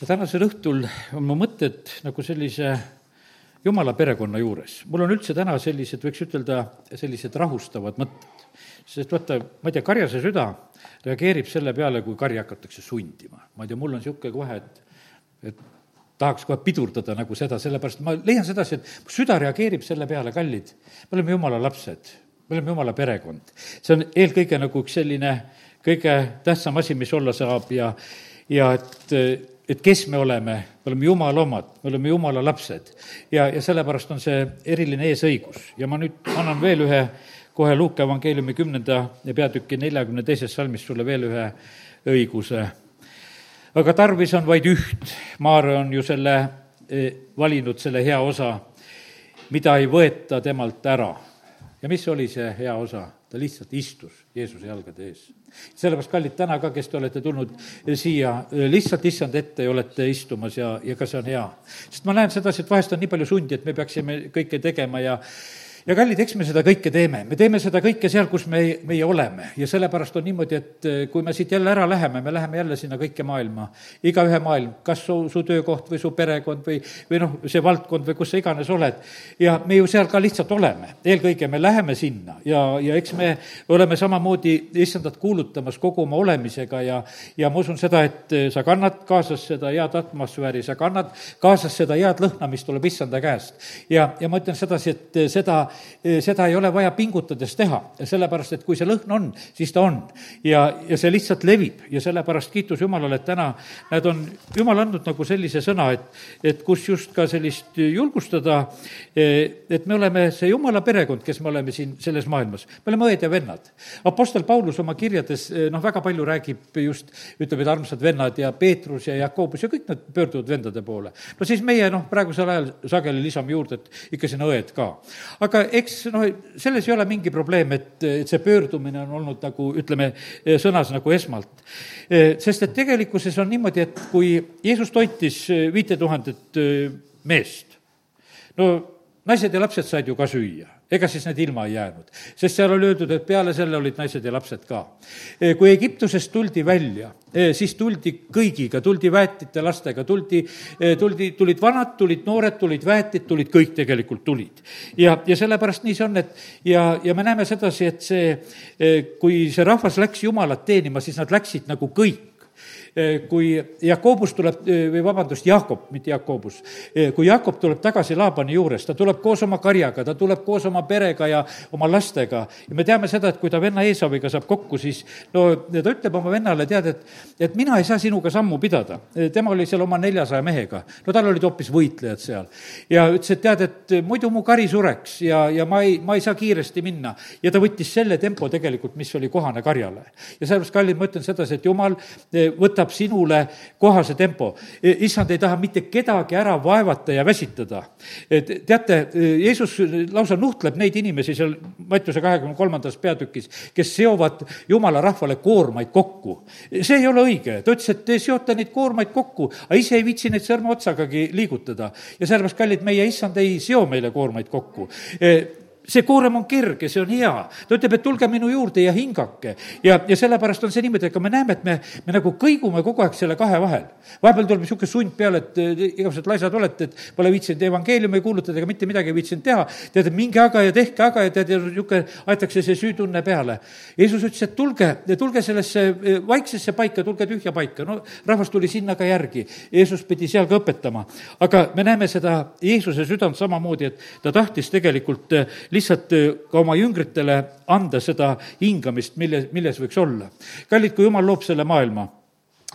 ja tänasel õhtul on mu mõtted nagu sellise jumala perekonna juures. mul on üldse täna sellised, võiks ütelda, sellised rahustavad mõtted. sest vaata, ma ei tea, karjase süda reageerib selle peale, kui karja hakatakse sundima. ma ei tea, mul on niisugune kohe, et, et tahaks kohe pidurdada nagu seda, sellepärast ma leian sedasi, et süda reageerib selle peale, kallid, me oleme jumala lapsed, me oleme jumala perekond. see on eelkõige nagu üks selline kõige tähtsam asi, mis olla saab ja, ja et et kes me oleme, me oleme Jumala omad, me oleme Jumala lapsed. ja, ja sellepärast on see eriline eesõigus ja ma nüüd annan veel ühe kohe Luuke evangeeliumi kümnenda peatüki neljakümne teisest salmist sulle veel ühe õiguse. aga tarvis on vaid üht, Maarja on ju selle e, valinud, selle hea osa, mida ei võeta temalt ära. ja mis oli see hea osa? Ta lihtsalt istus Jeesuse jalgade ees. sellepärast, kallid, täna ka, kes te olete tulnud siia lihtsalt issand ette ja olete istumas ja, ja ka see on hea. sest ma näen sedasi, et vahest on nii palju sundi, et me peaksime kõike tegema ja ja kallid, eks me seda kõike teeme, me teeme seda kõike seal, kus me, meie oleme. Ja sellepärast on niimoodi, et eh, kui me siit jälle ära läheme, me läheme jälle sinna kõike maailma, igaühe maailm, kas su, su töökoht või su perekond või, või noh, see valdkond või kus sa iganes oled. ja me ju seal ka lihtsalt oleme, eelkõige me läheme sinna. Ja, ja eks me oleme samamoodi issandat kuulutamas kogu oma olemisega ja, ja ma usun seda, et eh, sa kannad kaasas seda head atmosfääri, sa kannad kaasas seda head lõhna, mis tuleb issanda käest. ja, ja ma ütlen sedasi, et eh, seda seda ei ole vaja pingutades teha, sellepärast et kui see lõhn on, siis ta on. ja, ja see lihtsalt levib ja sellepärast kiitus Jumalale, et täna nad on, Jumal andnud nagu sellise sõna, et, et kus just ka sellist julgustada, et me oleme see Jumala perekond, kes me oleme siin selles maailmas. me oleme õed ja vennad. Apostel Paulus oma kirjades noh, väga palju räägib just, ütleb, et armsad vennad ja Peetrus ja Jakobus ja kõik nad pöörduvad vendade poole. no siis meie noh, praegusel ajal sageli lisame juurde, et ikka sinna õed ka. aga eks noh, selles ei ole mingi probleem, et, et see pöördumine on olnud nagu ütleme, sõnas nagu esmalt. sest et tegelikkuses on niimoodi, et kui Jeesus toitis viite tuhandet meest, no naised ja lapsed said ju ka süüa ega siis need ilma ei jäänud. sest seal oli öeldud, et peale selle olid naised ja lapsed ka. E, kui Egiptusest tuldi välja, e, siis tuldi kõigiga, tuldi väetite lastega, tuldi, e, tuldi, tulid vanad, tulid noored, tulid väetid, tulid kõik tegelikult tulid. ja, ja sellepärast nii see on, et ja, ja me näeme sedasi, et see, kui see rahvas läks Jumalat teenima, siis nad läksid nagu kõik kui Jakobus tuleb, eh, või vabandust, Jakob, mitte Jakobus, eh, kui Jakob tuleb tagasi Laabani juures, ta tuleb koos oma karjaga, ta tuleb koos oma perega ja oma lastega ja me teame seda, et kui ta venna Eesaviga saab kokku, siis no ta ütleb oma vennale, tead, et, et mina ei saa sinuga sammu pidada. tema oli seal oma neljasaja mehega, no tal olid hoopis võitlejad seal. ja ütles, et tead, et muidu mu kari sureks ja, ja ma ei, ma ei saa kiiresti minna. ja ta võttis selle tempo tegelikult, mis oli kohane karjale. ja sellepärast, kallid, ma ütlen sedasi, et jumal võtab võtab sinule kohase tempo. E, issand ei taha mitte kedagi ära vaevata ja väsitada. et teate, Jeesus lausa nuhtleb neid inimesi seal Mattiuse kahekümne kolmandas peatükis, kes seovad jumala rahvale koormaid kokku. see ei ole õige, ta ütles, et te seote neid koormaid kokku, aga ise ei viitsi neid sõrmeotsagagi liigutada. ja sellepärast, kallid, meie issand ei seo meile koormaid kokku e, see koorem on kerge, see on hea. ta ütleb, et tulge minu juurde ja hingake. ja, ja sellepärast on see niimoodi, et ka me näeme, et me, me nagu kõigume kogu aeg selle kahe vahel. vahepeal tuleb niisugune sund peale, et igasugused laisad olete, et pole viitsinud evangeeliumi kuulutada ega mitte midagi ei viitsinud teha. tead, et minge aga ja tehke aga ja tead, ja niisugune, aetakse see süütunne peale. Jeesus ütles, et tulge, tulge sellesse e, vaiksesse paika, tulge tühja paika. no rahvas tuli sinna ka järgi. Jeesus pidi seal ka õpetama. aga me näeme seda Jeesuse südant samamoodi, et ta tahtis tegelikult e, lihtsalt äh, ka oma jüngritele anda seda hingamist, mille, milles võiks olla. kallid, kui jumal loob selle maailma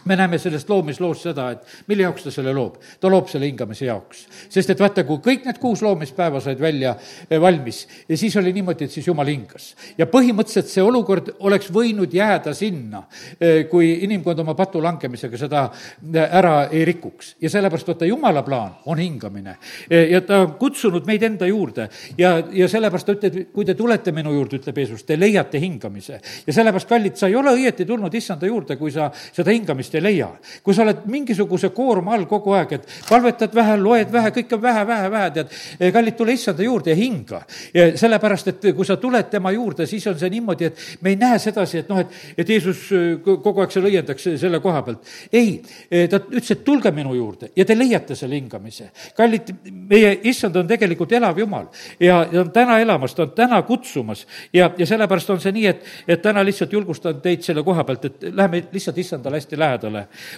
me näeme sellest loomisloost seda, et mille jaoks ta selle loob. ta loob selle hingamise jaoks. sest et vaata, kui kõik need kuus loomispäeva said välja eh, valmis ja siis oli niimoodi, et siis jumal hingas. ja põhimõtteliselt see olukord oleks võinud jääda sinna, eh, kui inimkond oma patu langemisega seda eh, ära ei rikuks. ja sellepärast vaata, jumala plaan on hingamine. ja ta on kutsunud meid enda juurde ja, ja sellepärast ta ütleb, kui te tulete minu juurde, ütleb Jeesus, te leiate hingamise. ja sellepärast, kallid, sa ei ole õieti tulnud issanda juurde, kui sa seda hingamist issandast ei leia. kui sa oled mingisuguse koorma all kogu aeg, et palvetad vähe, loed vähe, kõik on vähe, vähe, vähe, tead, kallid, tule issanda juurde ja hinga. sellepärast, et kui sa tuled tema juurde, siis on see niimoodi, et me ei näe sedasi, et noh, et, et Jeesus kogu aeg seal õiendaks selle koha pealt. ei, ta ütles, et tulge minu juurde ja te leiate selle hingamise. kallid, meie issand on tegelikult elav jumal ja, ja on täna elamas, ta on täna kutsumas ja, ja sellepärast on see nii, et, et täna lihtsalt julgustan teid selle koha pealt, et läheme lihtsalt issandale hästi lähedale.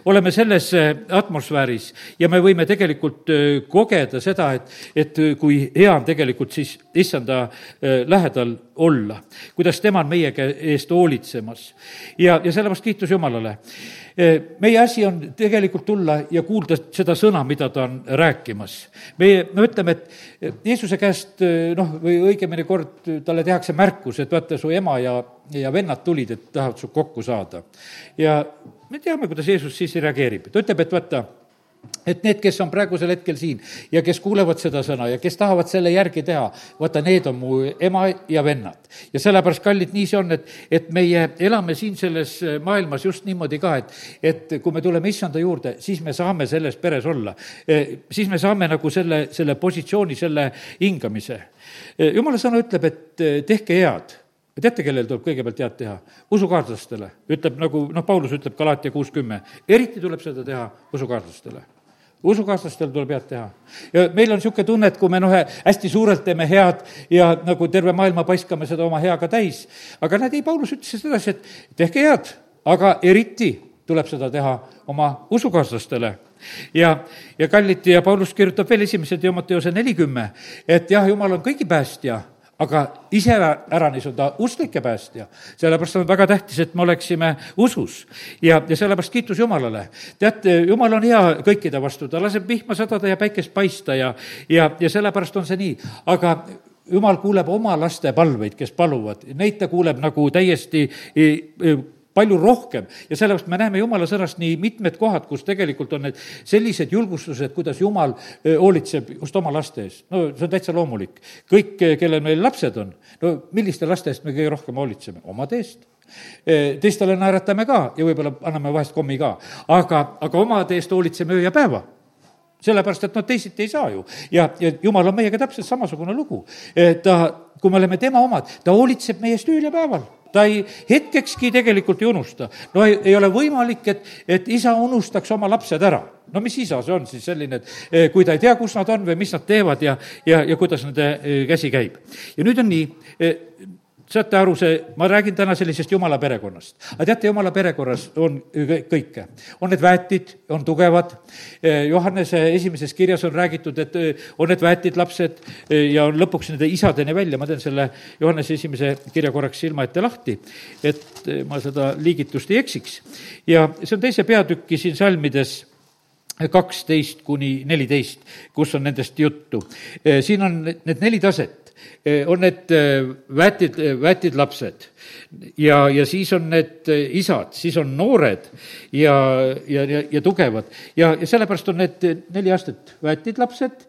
Oleme selles äh, atmosfääris ja me võime tegelikult äh, kogeda seda, et, et äh, kui hea on tegelikult siis issanda lähedal olla, kuidas tema on meie eest hoolitsemas. ja, ja sellepärast kiitus Jumalale meie asi on tegelikult tulla ja kuulda seda sõna, mida ta on rääkimas. meie, me ütleme, et Jeesuse käest noh, või õigemini kord talle tehakse märkus, et vaata, su ema ja, ja vennad tulid, et tahavad su kokku saada. ja me teame, kuidas Jeesus siis reageerib, ta ütleb, et vaata et need, kes on praegusel hetkel siin ja kes kuulevad seda sõna ja kes tahavad selle järgi teha, vaata, need on mu ema ja vennad. ja sellepärast, kallid, nii see on, et, et meie elame siin selles maailmas just niimoodi ka, et, et kui me tuleme issanda juurde, siis me saame selles peres olla. siis me saame nagu selle, selle positsiooni, selle hingamise. jumala sõna ütleb, et tehke head teate, kellel tuleb kõigepealt head teha? usukaaslastele, ütleb nagu noh, Paulus ütleb Galatia kuus kümme, eriti tuleb seda teha usukaaslastele. Usukaaslastel tuleb head teha. ja meil on niisugune tunne, et kui me noh, hästi suurelt teeme head ja nagu terve maailma paiskame seda oma heaga täis, aga näed, ei, Paulus ütles sedasi, et tehke head, aga eriti tuleb seda teha oma usukaaslastele. Ja, ja kallid ja Paulus kirjutab veel esimese Timoteose nelikümme, et jah, jumal on kõigi päästja aga iseäranis on ta usklike päästja. sellepärast on väga tähtis, et me oleksime usus ja, ja sellepärast kiitus Jumalale. teate, Jumal on hea kõikide vastu, ta laseb vihma sadada ja päikest paista ja, ja, ja sellepärast on see nii, aga jumal kuuleb oma laste palveid, kes paluvad, neid ta kuuleb nagu täiesti palju rohkem ja sellepärast me näeme jumala sõnast nii mitmed kohad, kus tegelikult on need sellised julgustused, kuidas jumal hoolitseb just oma laste eest. no see on täitsa loomulik. kõik, kellel meil lapsed on, no milliste laste eest me kõige rohkem hoolitseme? omade eest teistele naeratame ka ja võib-olla anname vahest kommi ka, aga, aga omade eest hoolitseme öö ja päeva sellepärast, et noh, teisiti ei saa ju. ja, ja jumal on meiega täpselt samasugune lugu. ta, kui me oleme tema omad, ta hoolitseb meie eest ööl ja päeval ta ei, hetkekski tegelikult ei unusta. no ei, ei ole võimalik, et, et isa unustaks oma lapsed ära. no mis isa see on siis selline, et eh, kui ta ei tea, kus nad on või mis nad teevad ja, ja, ja kuidas nende eh, käsi käib. ja nüüd on nii, eh, saate aru, see, ma räägin täna sellisest jumala perekonnast. aga teate, jumala perekorras on kõike. on need väetid, on tugevad, Johannese esimeses kirjas on räägitud, et on need väetid lapsed ja on lõpuks nende isadeni välja, ma teen selle Johannese esimese kirja korraks silma ette lahti, et ma seda liigitust ei eksiks. ja see on teise peatüki siin salmides kaksteist kuni neliteist, kus on nendest juttu. siin on need neli taset Eh, on need eh, väetid, eh, väetid lapsed. Ja, ja siis on need isad, siis on noored ja, ja, ja, ja tugevad. ja, ja sellepärast on need neli aastat väetid lapsed,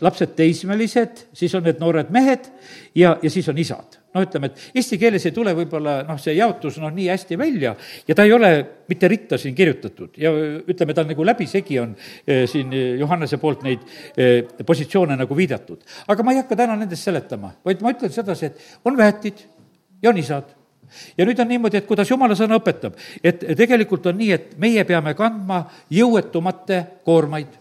lapsed teismelised, siis on need noored mehed ja, ja siis on isad noh, ütleme, et eesti keeles ei tule võib-olla noh, see jaotus noh, nii hästi välja ja ta ei ole mitte ritta siin kirjutatud. Ja ütleme, ta nagu läbisegi on eh, siin Johannese poolt neid eh, positsioone nagu viidatud. aga ma ei hakka täna nendest seletama, vaid ma ütlen sedasi, et on väetid ja on isad. Ja nüüd on niimoodi, et kuidas jumala sõna õpetab, et tegelikult on nii, et meie peame kandma jõuetumate koormaid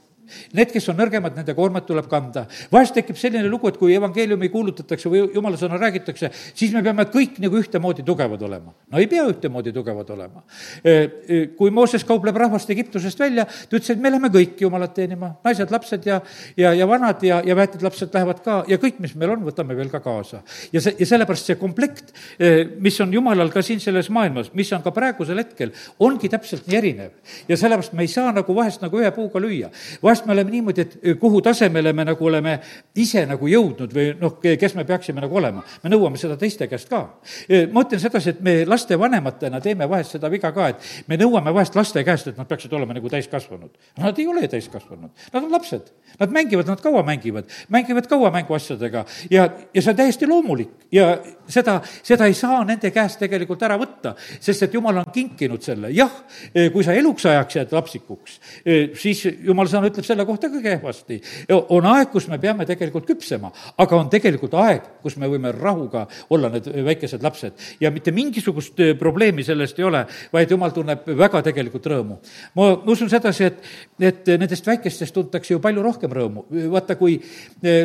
Need, kes on nõrgemad, nende koormat tuleb kanda. vahest tekib selline lugu, et kui evangeeliumi kuulutatakse või jumala sõna räägitakse, siis me peame kõik nagu ühtemoodi tugevad olema. no ei pea ühtemoodi tugevad olema. E, kui Mooses kaupleb rahvast Egiptusest välja, ta ütles, et me läheme kõik jumalat teenima, naised, lapsed ja, ja, ja vanad ja, ja väetid lapsed lähevad ka ja kõik, mis meil on, võtame veel ka kaasa. ja see, ja sellepärast see komplekt, e, mis on jumalal ka siin selles maailmas, mis on ka praegusel hetkel, ongi täpselt nii erinev. ja sellepärast me ei saa nagu vahest nagu ühe puuga lüüa. vahest vahest me oleme niimoodi, et kuhu tasemele me nagu oleme ise nagu jõudnud või noh, kes me peaksime nagu olema. me nõuame seda teiste käest ka. ma ütlen sedasi, et me lastevanematena teeme vahest seda viga ka, et me nõuame vahest laste käest, et nad peaksid olema nagu täiskasvanud. Nad ei ole täiskasvanud, nad on lapsed. Nad mängivad, nad kaua mängivad, mängivad kaua mänguasjadega ja, ja see on täiesti loomulik ja seda, seda ei saa nende käest tegelikult ära võtta, sest et jumal on kinkinud selle. jah, kui sa eluks ajaks jääd lapsikuks, siis jumal sõna ütleb selle kohta ka kehvasti. on aeg, kus me peame tegelikult küpsema, aga on tegelikult aeg, kus me võime rahuga olla need väikesed lapsed ja mitte mingisugust probleemi sellest ei ole, vaid jumal tunneb väga tegelikult rõõmu. ma usun sedasi, et, et nendest väikestest tuntakse ju palju rohkem rõõmu. vaata, kui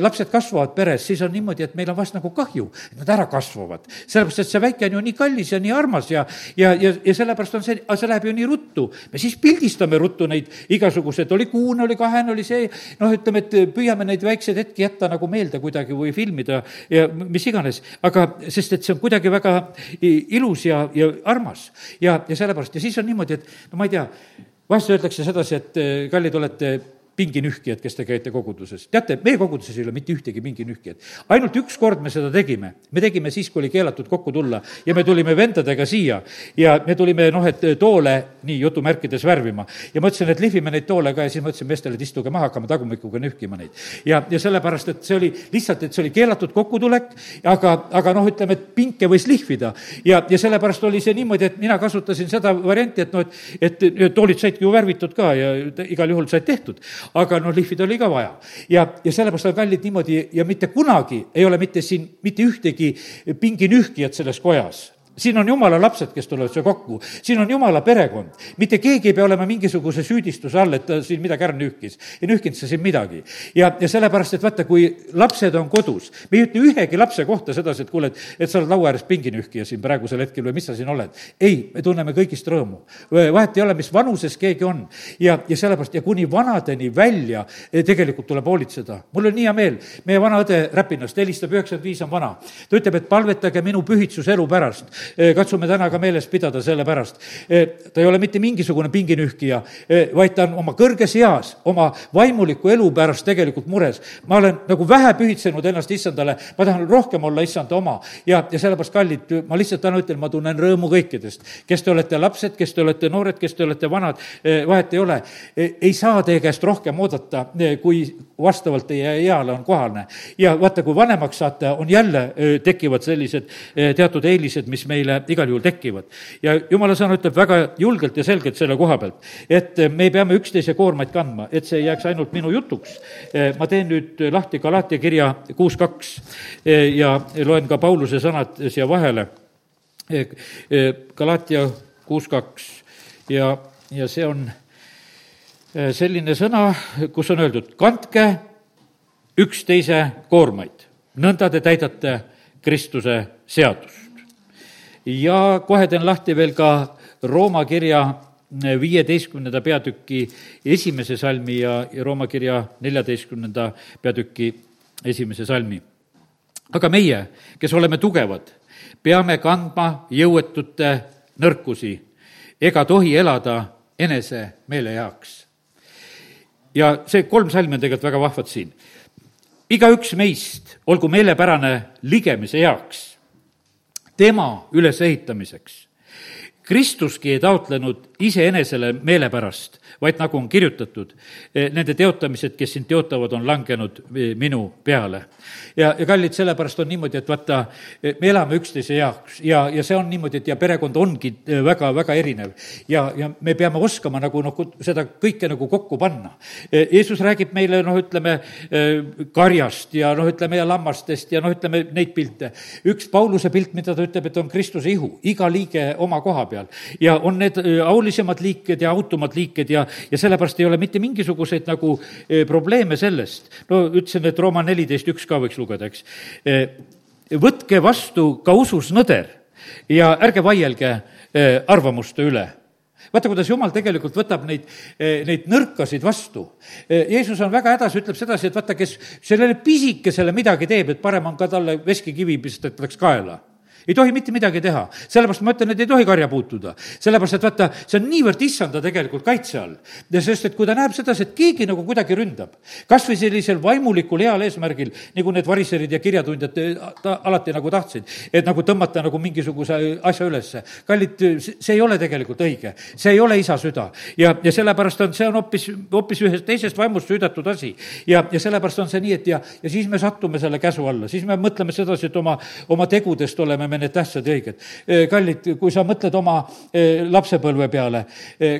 lapsed kasvavad peres, siis on niimoodi, et meil on vast nagu kahju, et nad ära kasvavad. sellepärast, et see väike on ju nii kallis ja nii armas ja, ja, ja, ja sellepärast on see, see läheb ju nii ruttu. me siis pildistame ruttu neid igasuguseid, oli kuune, oli kahene, oli see, noh, ütleme, et püüame neid väikseid hetki jätta nagu meelde kuidagi või filmida ja mis iganes. aga sest, et see on kuidagi väga ilus ja, ja armas ja, ja sellepärast ja siis on niimoodi, et no ma ei tea, vahest öeldakse sedasi, et kallid olete pinginühkijad, kes te käite koguduses. teate, meie koguduses ei ole mitte ühtegi pinginühkijat. ainult üks kord me seda tegime. me tegime siis, kui oli keelatud kokku tulla ja me tulime vendadega siia ja me tulime, noh, et toole nii jutumärkides värvima. ja ma ütlesin, et lihvime neid toole ka ja siis ma ütlesin meestele, et istuge maha, hakkame tagumikuga nühkima neid. ja, ja sellepärast, et see oli lihtsalt, et see oli keelatud kokkutulek, aga, aga noh, ütleme, et pinke võis lihvida. ja, ja sellepärast oli see niimoodi, et mina kasutasin seda varianti, et noh, et, et toolid saidki ju värvitud ka ja igal juhul said tehtud aga noh, lihvida oli ka vaja. ja, ja sellepärast on kallid niimoodi ja mitte kunagi ei ole mitte siin mitte ühtegi pinginühkijat selles kojas siin on jumala lapsed, kes tulevad siia kokku, siin on jumala perekond. mitte keegi ei pea olema mingisuguse süüdistuse all, et ta siin midagi ära nühkis. ei nühkinud sa siin midagi. ja, ja sellepärast, et vaata, kui lapsed on kodus, me ei ütle ühegi lapse kohta sedasi, et kuule, et, et sa oled laua ääres pinginühkija siin praegusel hetkel või mis sa siin oled. ei, me tunneme kõigist rõõmu. vahet ei ole, mis vanuses keegi on. ja, ja sellepärast ja kuni vanadeni välja eh, tegelikult tuleb hoolitseda. mul on nii hea meel, meie vana õde Räpinast helistab, üheksakümmend viis on vana. ta ütleb, et palvetage minu pühitsuselu pärast Eh, katsume täna ka meeles pidada selle pärast. Eh, ta ei ole mitte mingisugune pinginühkija, eh, vaid ta on oma kõrges eas, oma vaimuliku elu pärast tegelikult mures. ma olen nagu vähe pühitsenud ennast issandale, ma tahan rohkem olla issanda oma ja, ja sellepärast, kallid, ma lihtsalt täna ütlen, ma tunnen rõõmu kõikidest. kes te olete lapsed, kes te olete noored, kes te olete vanad, vahet ei ole. ei saa teie käest rohkem oodata, kui vastavalt teie eale on kohane. ja vaata, kui vanemaks saate, on jälle, tekivad sellised teatud eelised, mis me meile igal juhul tekivad. ja jumala sõna ütleb väga julgelt ja selgelt selle koha pealt, et me peame üksteise koormaid kandma, et see ei jääks ainult minu jutuks. ma teen nüüd lahti Galaatia kirja kuus kaks ja loen ka Pauluse sõnad siia vahele. Galaatia kuus kaks ja, ja see on selline sõna, kus on öeldud, kandke üksteise koormaid, nõnda te täidate Kristuse seadust ja kohe teen lahti veel ka Rooma kirja viieteistkümnenda peatüki esimese salmi ja, ja Rooma kirja neljateistkümnenda peatüki esimese salmi. aga meie, kes oleme tugevad, peame kandma jõuetute nõrkusi ega tohi elada enese meele heaks. ja see kolm salmi on tegelikult väga vahvad siin. igaüks meist olgu meelepärane ligemise heaks tema ülesehitamiseks. Kristuski ei taotlenud iseenesele meelepärast, vaid nagu on kirjutatud, e, nende teotamised, kes sind teotavad, on langenud e, minu peale. ja, ja kallid, sellepärast on niimoodi, et vaata, e, me elame üksteise jaoks ja, ja see on niimoodi, et ja perekond ongi väga, väga erinev. ja, ja me peame oskama nagu noh, seda kõike nagu kokku panna. Jeesus räägib meile noh, ütleme karjast ja noh, ütleme ja lammastest ja noh, ütleme neid pilte. üks Pauluse pilt, mida ta ütleb, et on Kristuse ihu, iga liige oma koha peal ja on need aulisemad liiked ja autumad liiked ja, ja sellepärast ei ole mitte mingisuguseid nagu eh, probleeme sellest. no ütlesin, et Rooma neliteist üks ka võiks lugeda, eks. Eh, võtke vastu ka usus nõder ja ärge vaielge eh, arvamuste üle vaata, kuidas jumal tegelikult võtab neid, neid nõrkasid vastu. Jeesus on väga hädas, ütleb sedasi, et vaata, kes sellele pisikesele midagi teeb, et parem on ka talle veskikivi pistetakse kaela ei tohi mitte midagi teha. sellepärast ma ütlen, et ei tohi karja puutuda. sellepärast, et vaata, see on niivõrd issanda tegelikult kaitse all. sest et kui ta näeb sedasi, et keegi nagu kuidagi ründab, kas või sellisel vaimulikul heal eesmärgil, nagu need variserid ja kirjatundjad ta alati nagu tahtsid, et nagu tõmmata nagu mingisuguse asja ülesse. kallid, see ei ole tegelikult õige, see ei ole isa süda ja, ja sellepärast on, see on hoopis, hoopis ühest teisest vaimust süüdatud asi. ja, ja sellepärast on see nii, et ja, ja siis me satume selle käsu alla, siis me mõtleme sedasi, et oma, oma tegudest oleme me need tähtsad ja õiged. kallid, kui sa mõtled oma lapsepõlve peale,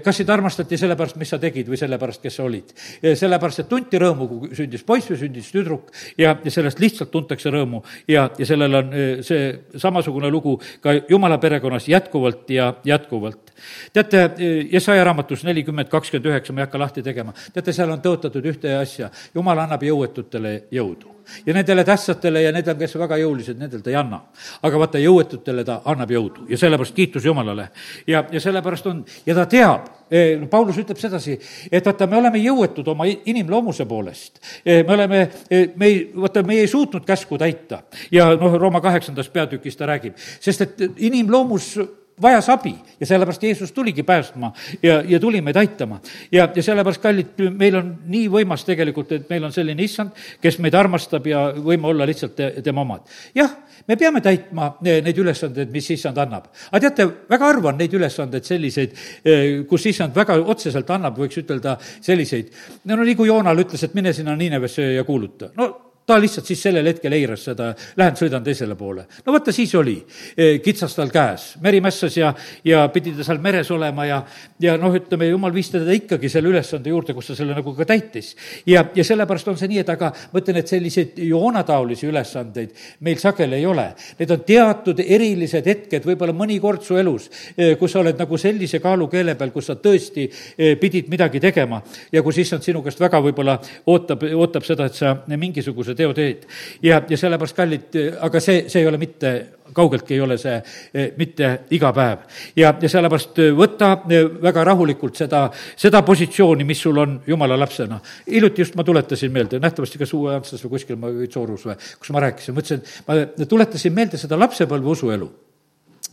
kas sind armastati sellepärast, mis sa tegid või sellepärast, kes sa olid? sellepärast, et tunti rõõmu, kui sündis poiss või sündis tüdruk ja, ja sellest lihtsalt tuntakse rõõmu. Ja, ja sellel on see samasugune lugu ka jumala perekonnas jätkuvalt ja jätkuvalt. Teate, Jesaja raamatus nelikümmend kakskümmend üheksa, ma ei hakka lahti tegema, teate, seal on tõotatud ühte asja, jumal annab jõuetutele jõudu ja nendele tähtsatele ja kes on väga jõulised, nendel ta ei anna. aga vaata, jõuetutele ta annab jõudu ja sellepärast kiitus Jumalale. ja, ja sellepärast on, ja ta teab, eh, Paulus ütleb sedasi, et vaata, me oleme jõuetud oma inimloomuse poolest. Eh, me oleme, eh, me ei, vaata, me ei suutnud käsku täita ja noh, Rooma kaheksandas peatükis ta räägib, sest et inimloomus vajas abi ja sellepärast Jeesus tuligi päästma ja, ja tuli meid aitama. ja, ja sellepärast, kallid, meil on nii võimas tegelikult, et meil on selline issand, kes meid armastab ja võime olla lihtsalt te, tema omad. jah, me peame täitma neid ülesandeid, mis issand annab. aga teate, väga harva on neid ülesandeid selliseid, eh, kus issand väga otseselt annab, võiks ütelda selliseid, no nii kui Joonal ütles, et mine sinna Niinevesse ja kuuluta. no ta lihtsalt siis sellel hetkel eiras seda, lähen sõidan teisele poole. no vaata, siis oli e, kitsas tal käes, meri mässas ja, ja pidi ta seal meres olema ja, ja noh, ütleme, jumal viis teda ikkagi selle ülesande juurde, kus ta selle nagu ka täitis. ja, ja sellepärast on see nii, et aga ma ütlen, et selliseid joonataolisi ülesandeid meil sageli ei ole. Need on teatud erilised hetked, võib-olla mõni kord su elus, e, kus sa oled nagu sellise kaalukeele peal, kus sa tõesti e, pidid midagi tegema ja kus issand sinu käest väga võib-olla ootab, ootab seda, et sa mingisuguse selle teo teed. ja, ja sellepärast, kallid, aga see, see ei ole mitte, kaugeltki ei ole see eh, mitte iga päev. ja, ja sellepärast eh, võta eh, väga rahulikult seda, seda positsiooni, mis sul on jumala lapsena. hiljuti just ma tuletasin meelde, nähtavasti kas Uue Antslas või kuskil ma, või Soorus või, kus ma rääkisin, mõtlesin, ma tuletasin meelde seda lapsepõlve usuelu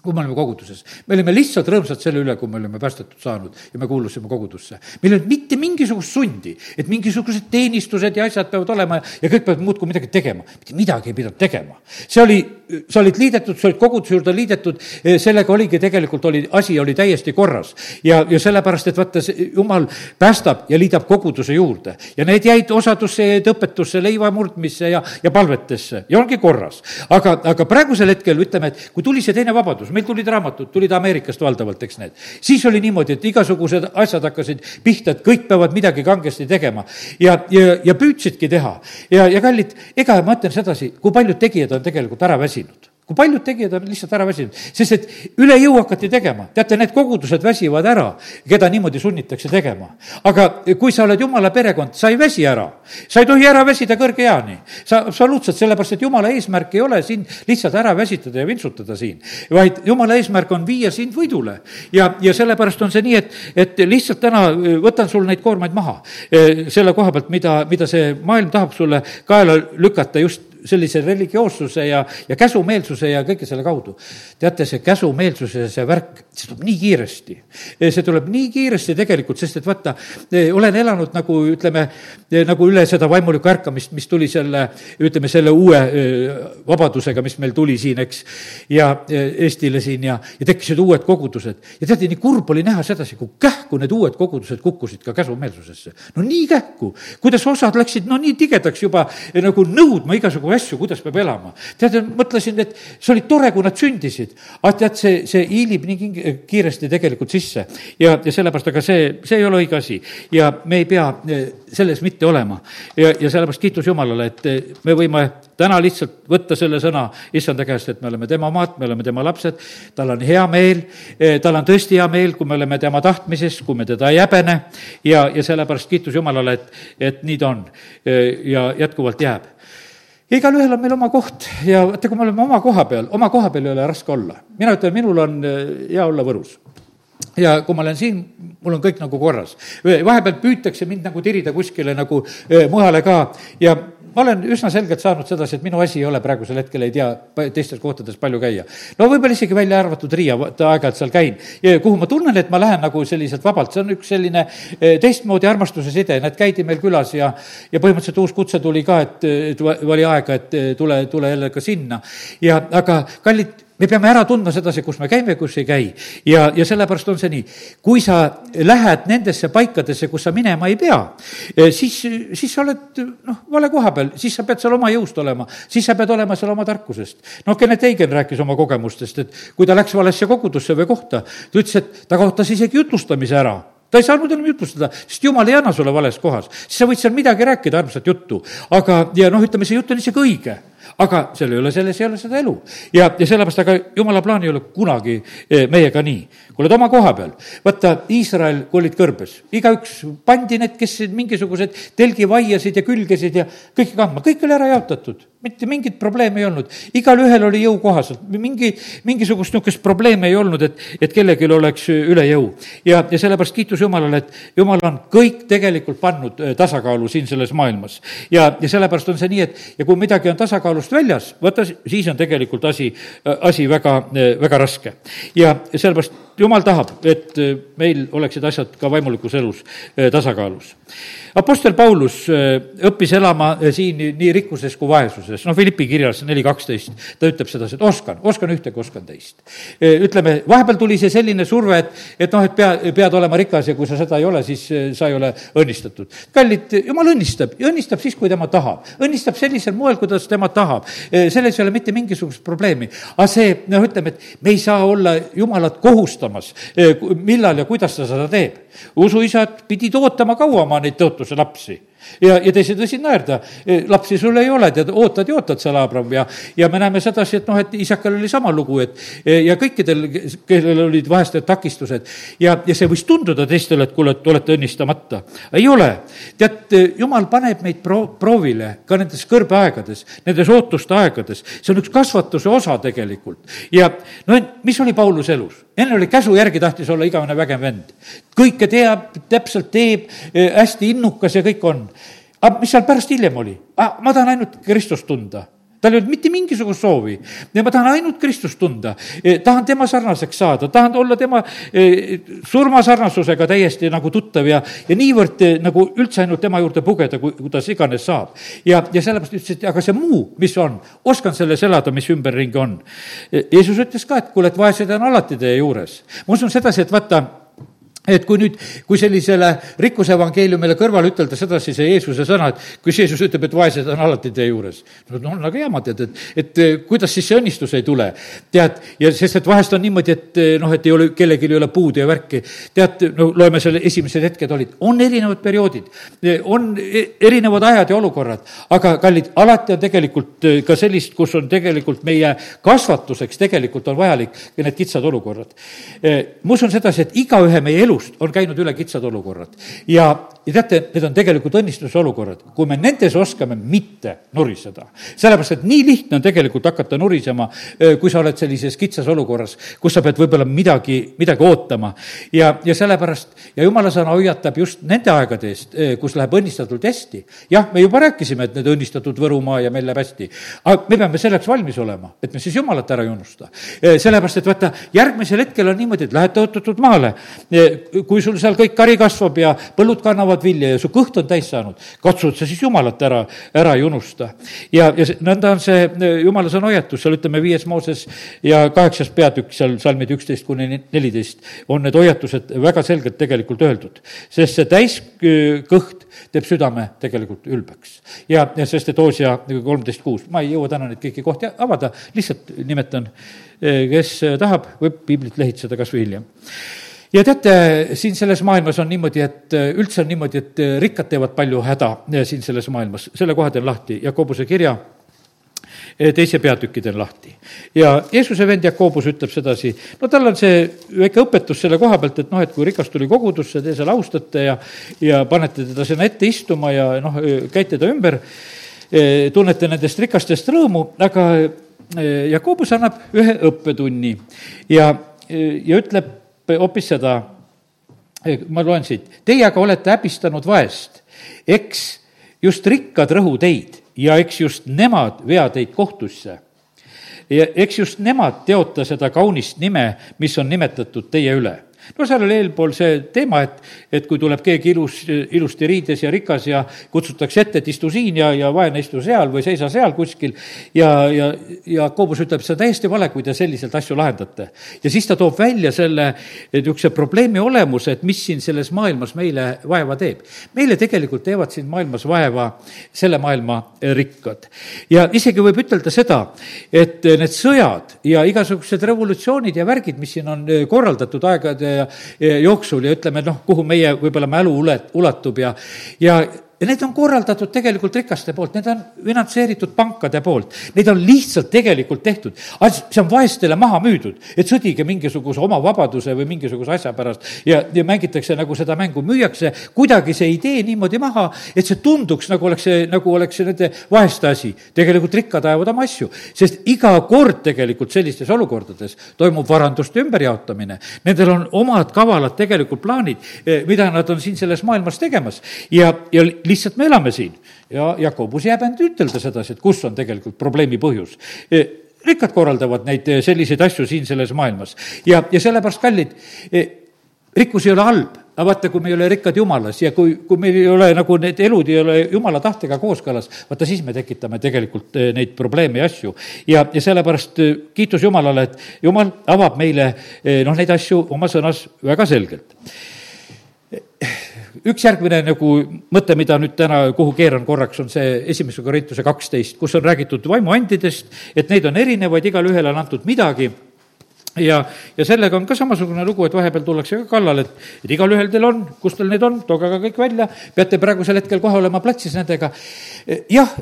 kui me olime koguduses. me olime lihtsalt rõõmsad selle üle, kui me olime päästetud saanud ja me kuulusime kogudusse. meil ei olnud mitte mingisugust sundi, et mingisugused teenistused ja asjad peavad olema ja kõik peavad muudkui midagi tegema. mitte midagi ei pidanud tegema. see oli, sa olid liidetud, sa olid koguduse juurde liidetud, eh, sellega oligi tegelikult oli, asi oli täiesti korras. ja, ja sellepärast, et vaata, jumal päästab ja liidab koguduse juurde ja need jäid osadusse, jäid õpetusse, leiva murdmisse ja, ja palvetesse ja ongi korras. aga, aga praegusel hetkel ütleme, et kui tuli see teine vabadus, meil tulid raamatud, tulid Ameerikast valdavalt, eks need. siis oli niimoodi, et igasugused asjad hakkasid pihta, et kõik peavad midagi kangesti tegema. ja, ja, ja püüdsidki teha. ja, ja kallid, ega ma ütlen sedasi, kui paljud tegijad on tegelikult ära väsinud kui paljud tegijad on lihtsalt ära väsinud, sest et üle jõu hakati tegema. teate, need kogudused väsivad ära, keda niimoodi sunnitakse tegema. aga kui sa oled jumala perekond, sa ei väsi ära. sa ei tohi ära väsida kõrge eani. sa absoluutselt, sellepärast et jumala eesmärk ei ole sind lihtsalt ära väsitada ja vintsutada siin, vaid jumala eesmärk on viia sind võidule. ja, ja sellepärast on see nii, et, et lihtsalt täna äh, võtan sul neid koormaid maha äh, selle koha pealt, mida, mida see maailm tahab sulle kaela lükata just sellise religioossuse ja, ja käsumeelsuse ja kõige selle kaudu. teate, see käsumeelsuse, see värk, see tuleb nii kiiresti. see tuleb nii kiiresti tegelikult, sest et vaata, olen elanud nagu ütleme, nagu üle seda vaimulikku ärkamist, mis tuli selle, ütleme, selle uue vabadusega, mis meil tuli siin, eks, ja Eestile siin ja, ja tekkisid uued kogudused. ja teate, nii kurb oli näha sedasi, kui kähku need uued kogudused kukkusid ka käsumeelsusesse. no nii kähku, kuidas osad läksid no nii tigedaks juba nagu nõudma igasugu asju, kuidas peab elama. tead, mõtlesin, et see oli tore, kui nad sündisid, aga tead, see, see hiilib nii kiiresti tegelikult sisse. Ja, ja sellepärast, aga see, see ei ole õige asi. Ja me ei pea eh, selles mitte olema. ja, ja sellepärast kiitus Jumalale, et eh, me võime täna lihtsalt võtta selle sõna issanda käest, et me oleme tema omad, me oleme tema lapsed, tal on hea meel, eh, tal on tõesti hea meel, kui me oleme tema tahtmises, kui me teda ei häbene. Ja, ja sellepärast kiitus Jumalale, et, et nii ta on. Ja jätkuvalt jääb igalühel on meil oma koht ja vaata, kui me oleme oma koha peal, oma koha peal ei ole raske olla. mina ütlen, minul on äh, hea olla Võrus. ja kui ma olen siin, mul on kõik nagu korras. vahepeal püütakse mind nagu tirida kuskile nagu mujale ka ja ma olen üsna selgelt saanud sedasi, et minu asi ei ole praegusel hetkel, ei tea, teistes kohtades palju käia. no võib-olla isegi välja arvatud Riia, aeg-ajalt seal käin, kuhu ma tunnen, et ma lähen nagu selliselt vabalt, see on üks selline teistmoodi armastuse side, näed, käidi meil külas ja ja põhimõtteliselt uus kutse tuli ka, et, et oli aega, et tule, tule jälle ka sinna. ja aga kallid me peame ära tundma sedasi, kus me käime, kus ei käi. ja, ja sellepärast on see nii. kui sa lähed nendesse paikadesse, kus sa minema ei pea, eh, siis, siis sa oled noh, vale koha peal, siis sa pead seal oma jõust olema, siis sa pead olema seal oma tarkusest. noh, Kennet Eigen rääkis oma kogemustest, et kui ta läks valesse kogudusse või kohta, ta ütles, et ta kaotas isegi jutlustamise ära ta ei saanud enam jutustada, sest jumal ei anna sulle vales kohas. siis sa võid seal midagi rääkida, armsat juttu. aga, ja noh, ütleme, see jutt on isegi õige aga seal ei ole, selles ei ole seda elu. ja, ja sellepärast, aga jumala plaan ei ole kunagi eh, meiega nii. kui oled oma koha peal, vaata, Iisrael, kui olid kõrbes, igaüks pandi need, kes mingisugused telgivaiasid ja külgesid ja kõike kandma, kõik oli ära jaotatud mitte mingit probleemi ei olnud, igalühel oli jõukohaselt, mingi, mingisugust niisugust probleemi ei olnud, et, et kellelgi oleks üle jõu. ja, ja sellepärast kiitus Jumalale, et Jumal on kõik tegelikult pannud äh, tasakaalu siin selles maailmas. ja, ja sellepärast on see nii, et ja kui midagi on tasakaalust väljas, vaata, siis on tegelikult asi, äh, asi väga, äh, väga raske. ja sellepärast Jumal tahab, et meil oleksid asjad ka vaimulikus elus tasakaalus Apostel Paulus äh, õppis elama äh, siin nii rikkuses kui vaesuses, noh, Philippi kirjas neli kaksteist, ta ütleb sedasi, et oskan, oskan ühte, oskan teist. Äh, ütleme, vahepeal tuli see selline surve, et, et noh, et pea, pead olema rikas ja kui sa seda ei ole, siis sa ei ole õnnistatud. kallid, jumal õnnistab ja õnnistab siis, kui tema tahab. õnnistab sellisel moel, kuidas tema tahab. selles ei ole mitte mingisugust probleemi. aga see, noh, ütleme, et me ei saa olla jumalat kohustamas, millal ja kuidas ta seda teeb. usuisad pidid ootama kaua oma neid tõotusi lootuse lapsi ja, ja teised võisid naerda, e, lapsi sul ei ole, tead, ootad ja ootad seal, Abram, ja, ja me näeme sedasi, et noh, et isakal oli sama lugu, et e, ja kõikidel, kellel olid vahest need takistused ja, ja see võis tunduda teistele, et kuule, et olete õnnistamata. ei ole. tead, e, jumal paneb meid pro-, proovile ka nendes kõrbeaegades, nendes ootuste aegades, see on üks kasvatuse osa tegelikult. ja no mis oli Pauluse elus? enne oli käsu järgi tahtis olla igavene vägev vend. kõike teab, täpselt teeb, hästi innukas ja kõik on aga mis seal pärast hiljem oli? Ah, ma tahan ainult Kristust tunda tal ei olnud mitte mingisugust soovi ma tahan ainult Kristust tunda. Eh, tahan tema sarnaseks saada, tahan olla tema eh, surmasarnasusega täiesti nagu tuttav ja, ja niivõrd eh, nagu üldse ainult tema juurde pugeda, kui, kuidas iganes saab. ja, ja sellepärast ütles, et aga see muu, mis on, oskan selles elada, mis ümberringi on. Jeesus ütles ka, et kuule, et vaesed on alati teie juures. ma usun sedasi, et vaata et kui nüüd, kui sellisele rikkuse evangeeliumile kõrvale ütelda sedasi see Jeesuse sõna, et kus Jeesus ütleb, et vaesed on alati teie juures. no on väga nagu jama, tead, et, et kuidas siis see õnnistus ei tule. tead, ja sest, et vahest on niimoodi, et noh, et ei ole, kellelgi ei ole puudu ja värki. tead, no loeme selle, esimesed hetked olid, on erinevad perioodid, on e, erinevad ajad ja olukorrad, aga kallid, alati on tegelikult ka sellist, kus on tegelikult meie kasvatuseks tegelikult on vajalik need kitsad olukorrad. ma usun sedasi, et igaühe meie elu elust on käinud üle kitsad olukorrad. ja, ja teate, need on tegelikult õnnistuse olukorrad, kui me nendes oskame mitte nuriseda. sellepärast, et nii lihtne on tegelikult hakata nurisema, kui sa oled sellises kitsas olukorras, kus sa pead võib-olla midagi, midagi ootama. ja, ja sellepärast, ja jumala sõna hoiatab just nende aegade eest, kus läheb õnnistatult hästi. jah, me juba rääkisime, et need õnnistatud Võrumaa ja meil läheb hästi. aga me peame selleks valmis olema, et me siis jumalat ära ei unusta. sellepärast, et vaata, järgmisel hetkel on niimoodi, et lähed tõotatud maale kui sul seal kõik kari kasvab ja põllud kannavad vilja ja su kõht on täis saanud, katsud sa siis Jumalat ära, ära ei unusta. ja, ja nõnda on see Jumala sõna hoiatus, seal ütleme, viies Mooses ja kaheksas peatükk seal salmid üksteist kuni neliteist on need hoiatused väga selgelt tegelikult öeldud. sest see täiskõht teeb südame tegelikult ülbeks. ja, ja sest, et Oosia kolmteist kuus, ma ei jõua täna neid kõiki kohti avada, lihtsalt nimetan, e, kes tahab, võib piiblit lehitseda kas või hiljem ja teate, siin selles maailmas on niimoodi, et äh, üldse on niimoodi, et äh, rikkad teevad palju häda äh, siin selles maailmas, selle koha teen lahti, Jakobuse kirja teise peatüki teen lahti. ja Jeesuse vend Jakobus ütleb sedasi, no tal on see väike õpetus selle koha pealt, et noh, et kui rikas tuli kogudusse, te seal austate ja, ja panete teda sinna ette istuma ja noh, käite ta ümber, tunnete nendest rikastest rõõmu, aga Jakobus annab ühe õppetunni ja, ja ütleb hoopis seda, ma loen siit, teie aga olete häbistanud vaest, eks just rikkad rõhu teid ja eks just nemad vea teid kohtusse. ja eks just nemad teota seda kaunist nime, mis on nimetatud teie üle no seal oli eelpool see teema, et, et kui tuleb keegi ilus, ilusti riides ja rikas ja kutsutakse ette, et istu siin ja, ja vaene istu seal või seisa seal kuskil ja, ja, ja Koobus ütleb, see on täiesti vale, kui te selliselt asju lahendate. ja siis ta toob välja selle niisuguse probleemi olemuse, et mis siin selles maailmas meile vaeva teeb. meile tegelikult teevad siin maailmas vaeva selle maailma rikkad. ja isegi võib ütelda seda, et need sõjad ja igasugused revolutsioonid ja värgid, mis siin on korraldatud aegade ja jooksul ja ütleme, noh, kuhu meie võib-olla mälu ulet-, ulatub ja, ja ja need on korraldatud tegelikult rikaste poolt, need on finantseeritud pankade poolt, neid on lihtsalt tegelikult tehtud. see on vaestele maha müüdud, et sõdige mingisuguse oma vabaduse või mingisuguse asja pärast ja, ja mängitakse nagu seda mängu, müüakse kuidagi see idee niimoodi maha, et see tunduks, nagu oleks see, nagu oleks see nende vaeste asi. tegelikult rikkad ajavad oma asju, sest iga kord tegelikult sellistes olukordades toimub varanduste ümberjaotamine. Nendel on omad kavalad tegelikult plaanid, eh, mida nad on siin selles maailmas tegemas ja, ja lihtsalt me elame siin. ja Jakobus jääb end ütelda sedasi, et kus on tegelikult probleemi põhjus e, rikkad korraldavad neid e, selliseid asju siin selles maailmas ja, ja sellepärast, kallid, e, rikkus ei ole halb, aga vaata, kui me ei ole rikkad jumalas ja kui, kui meil ei ole nagu need elud ei ole jumala tahtega kooskõlas, vaata siis me tekitame tegelikult neid probleeme ja asju. ja, ja sellepärast kiitus Jumalale, et Jumal avab meile noh, neid asju oma sõnas väga selgelt üks järgmine nagu mõte, mida nüüd täna, kuhu keeran korraks, on see esimese Korintuse kaksteist, kus on räägitud vaimuandidest, et neid on erinevaid, igale ühele on antud midagi ja, ja sellega on ka samasugune lugu, et vahepeal tullakse ka kallale, et, et igalühel teil on, kus teil need on, tooge ka kõik välja, peate praegusel hetkel kohe olema platsis nendega. jah,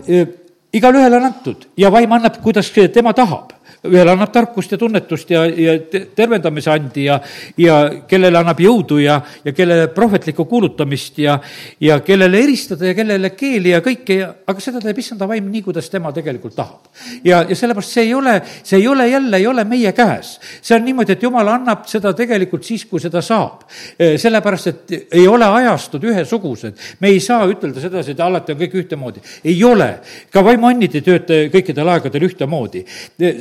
igalühele on antud ja vaim annab, kuidas tema tahab ühele annab tarkust ja tunnetust ja, ja tervendamise andi ja, ja kellele annab jõudu ja, ja kellele prohvetlikku kuulutamist ja, ja kellele eristada ja kellele keeli ja kõike ja, aga seda teeb issanda vaim nii, kuidas tema tegelikult tahab. ja, ja sellepärast see ei ole, see ei ole jälle, ei ole meie käes. see on niimoodi, et jumal annab seda tegelikult siis, kui seda saab. E, sellepärast, et ei ole ajastud ühesugused. me ei saa ütelda sedasi, et alati on kõik ühtemoodi. ei ole. ka vaimuannid ei tööta kõikidel aegadel ühtemoodi e,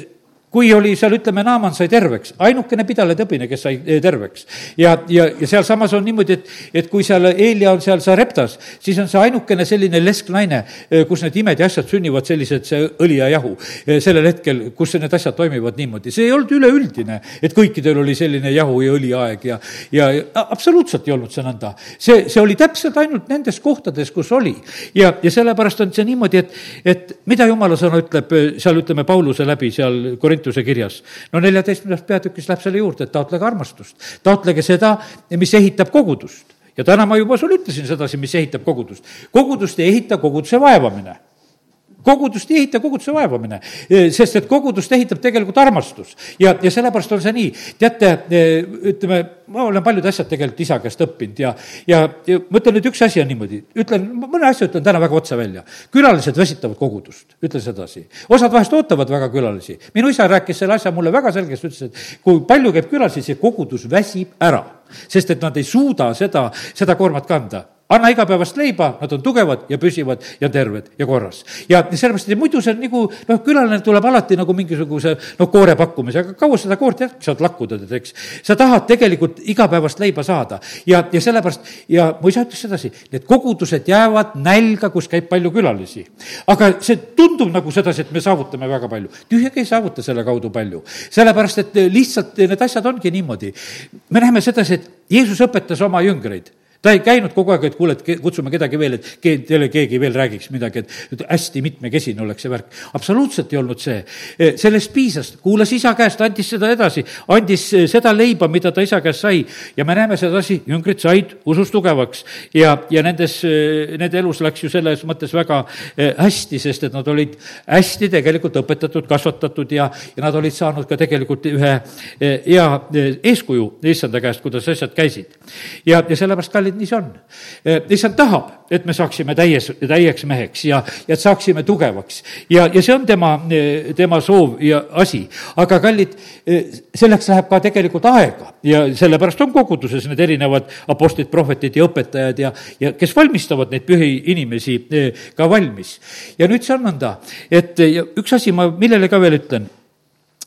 kui oli seal, ütleme, Naaman sai terveks, ainukene pidaletõbine, kes sai eh, terveks. ja, ja, ja sealsamas on niimoodi, et, et kui seal Eelia on seal Sareptas, siis on see ainukene selline lesknaine, eh, kus need imed ja asjad sünnivad sellised, see õli ja jahu, eh, sellel hetkel, kus need asjad toimivad niimoodi. see ei olnud üleüldine, et kõikidel oli selline jahu ja õliaeg ja, ja, ja absoluutselt ei olnud see nõnda. see, see oli täpselt ainult nendes kohtades, kus oli. ja, ja sellepärast on see niimoodi, et, et mida jumala sõna ütleb seal, ütleme, Pauluse läbi seal Korintuse Korintuse kirjas. no neljateistkümnendas peatükis läheb selle juurde, et taotlege armastust, taotlege seda, mis ehitab kogudust. ja täna ma juba sulle ütlesin sedasi, mis ehitab kogudust. kogudust ei ehita koguduse vaevamine kogudust ei ehita koguduse vaevamine, sest et kogudust ehitab tegelikult armastus. ja, ja sellepärast on see nii, teate, ütleme, ma olen paljud asjad tegelikult isa käest õppinud ja, ja, ja ma ütlen nüüd üks asi on niimoodi, ütlen, mõne asja ütlen täna väga otse välja. külalised väsitavad kogudust, ütlen sedasi. osad vahest ootavad väga külalisi. minu isa rääkis selle asja mulle väga selgesti, ütles, et kui palju käib külalisi, see kogudus väsib ära. sest et nad ei suuda seda, seda koormat kanda anna igapäevast leiba, nad on tugevad ja püsivad ja terved ja korras. ja sellepärast, et muidu see on nagu noh, külaline tuleb alati nagu mingisuguse noh, koore pakkumisega, kaua seda koort jätkab, saad lakkuda, tead, eks. sa tahad tegelikult igapäevast leiba saada ja, ja sellepärast ja mu isa ütles sedasi, need kogudused jäävad nälga, kus käib palju külalisi. aga see tundub nagu sedasi, et me saavutame väga palju. tühjagi ei saavuta selle kaudu palju, sellepärast et lihtsalt need asjad ongi niimoodi. me näeme sedasi, et Jeesus õpetas oma jüngreid ta ei käinud kogu aeg, et kuule, et kutsume kedagi veel, et teile keegi veel räägiks midagi, et, et hästi mitmekesine oleks see värk. absoluutselt ei olnud see. E, sellest piisas, kuulas isa käest, andis seda edasi, andis e, seda leiba, mida ta isa käest sai ja me näeme sedasi, jüngrid said usus tugevaks ja, ja nendes, e, nende elus läks ju selles mõttes väga hästi, sest et nad olid hästi tegelikult õpetatud, kasvatatud ja, ja nad olid saanud ka tegelikult ühe hea eeskuju issanda käest, kuidas asjad käisid. ja, ja sellepärast, kallid kallid, nii see on. issand tahab, et me saaksime täies, täieks meheks ja, ja et saaksime tugevaks. ja, ja see on tema, tema soov ja asi. aga kallid, selleks läheb ka tegelikult aega ja sellepärast on koguduses need erinevad apostlid, prohvetid ja õpetajad ja, ja kes valmistavad neid pühi inimesi ka valmis. ja nüüd see on nõnda, et üks asi ma, millele ka veel ütlen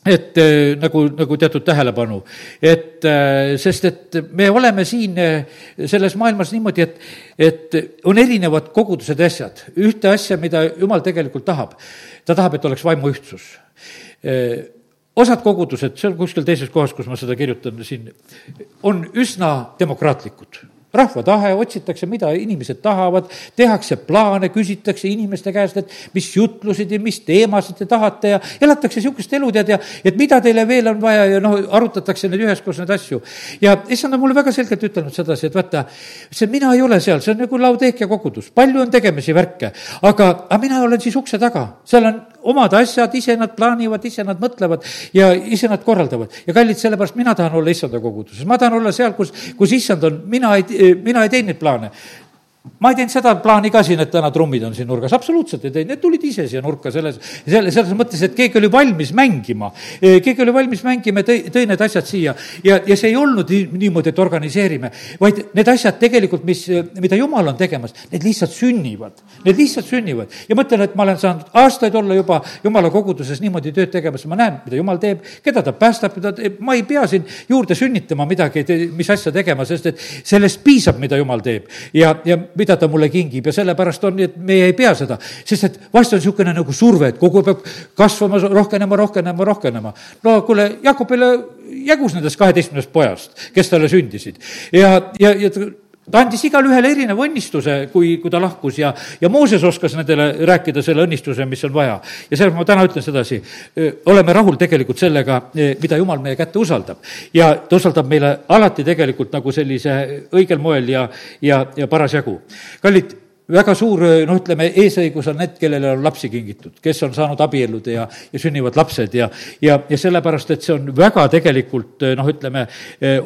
et äh, nagu, nagu teatud tähelepanu, et äh, sest et me oleme siin äh, selles maailmas niimoodi, et, et on erinevad kogudused ja asjad. ühte asja, mida jumal tegelikult tahab, ta tahab, et oleks vaimuühtsus. osad kogudused, see on kuskil teises kohas, kus ma seda kirjutan siin, on üsna demokraatlikud rahva tahe, otsitakse, mida inimesed tahavad, tehakse plaane, küsitakse inimeste käest, et mis jutlusid ja mis teemasid te tahate ja elatakse niisugust elu, tead, ja et mida teile veel on vaja ja noh, arutatakse nüüd üheskoos neid asju. ja issand on mulle väga selgelt ütelnud sedasi, et vaata, see mina ei ole seal, see on nagu Laudeekia kogudus, palju on tegemisi, värke, aga, aga mina olen siis ukse taga, seal on omad asjad, ise nad plaanivad, ise nad mõtlevad ja ise nad korraldavad. ja kallid, sellepärast mina tahan olla issanda koguduses, ma tahan olla seal, kus, kus issand on, mina ei, mina ei teinud plaane ma ei teinud seda plaani ka siin, et täna trummid on siin nurgas, absoluutselt ei teinud, need tulid ise siia nurka selles, selle, selles mõttes, et keegi oli valmis mängima. keegi oli valmis mängima ja tõi, tõi need asjad siia. Ja, ja see ei olnud nii, niimoodi, et organiseerime, vaid need asjad tegelikult, mis, mida jumal on tegemas, need lihtsalt sünnivad. Need lihtsalt sünnivad. Ja mõtlen, et ma olen saanud aastaid olla juba jumala koguduses niimoodi tööd tegemas, ma näen, mida jumal teeb, keda ta päästab, mida ta, ma ei pea siin juurde sünnitama midagi, mis asja tegema, sest et sellest piisab, mida jumal teeb. Ja, ja mida ta mulle kingib ja sellepärast on nii, et meie ei pea seda, sest et vahest on niisugune nagu surve, et kogu peab kasvama, rohkenema, rohkenema, rohkenema. no kuule, Jakobile jagus nendest kaheteistkümnest pojast, kes talle sündisid ja, ja, ja ta andis igale ühele erineva õnnistuse, kui, kui ta lahkus ja, ja Mooses oskas nendele rääkida selle õnnistuse, mis on vaja. ja sellepärast ma täna ütlen sedasi, oleme rahul tegelikult sellega, mida Jumal meie kätte usaldab. ja ta usaldab meile alati tegelikult nagu sellise õigel moel ja, ja, ja parasjagu. kallid, väga suur, noh, ütleme, eesõigus on need, kellele on lapsi kingitud, kes on saanud abielluda ja, ja sünnivad lapsed ja, ja, ja sellepärast, et see on väga tegelikult noh, ütleme,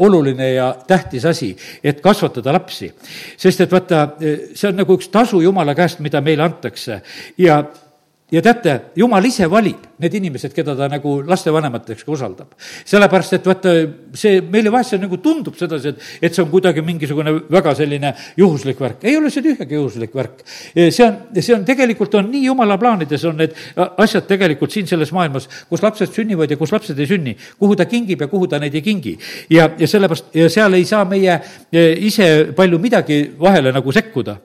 oluline ja tähtis asi, et kasvatada lapsi. sest et vaata, see on nagu üks tasu Jumala käest, mida meile antakse ja ja teate, jumal ise valib need inimesed, keda ta nagu lastevanemateks ka usaldab. sellepärast, et vaata, see meile vahest see nagu tundub sedasi, et, et see on kuidagi mingisugune väga selline juhuslik värk. ei ole see tühjagi juhuslik värk. see on, see on tegelikult on nii jumala plaanides on need asjad tegelikult siin selles maailmas, kus lapsed sünnivad ja kus lapsed ei sünni, kuhu ta kingib ja kuhu ta neid ei kingi. ja, ja sellepärast, ja seal ei saa meie e, ise palju midagi vahele nagu sekkuda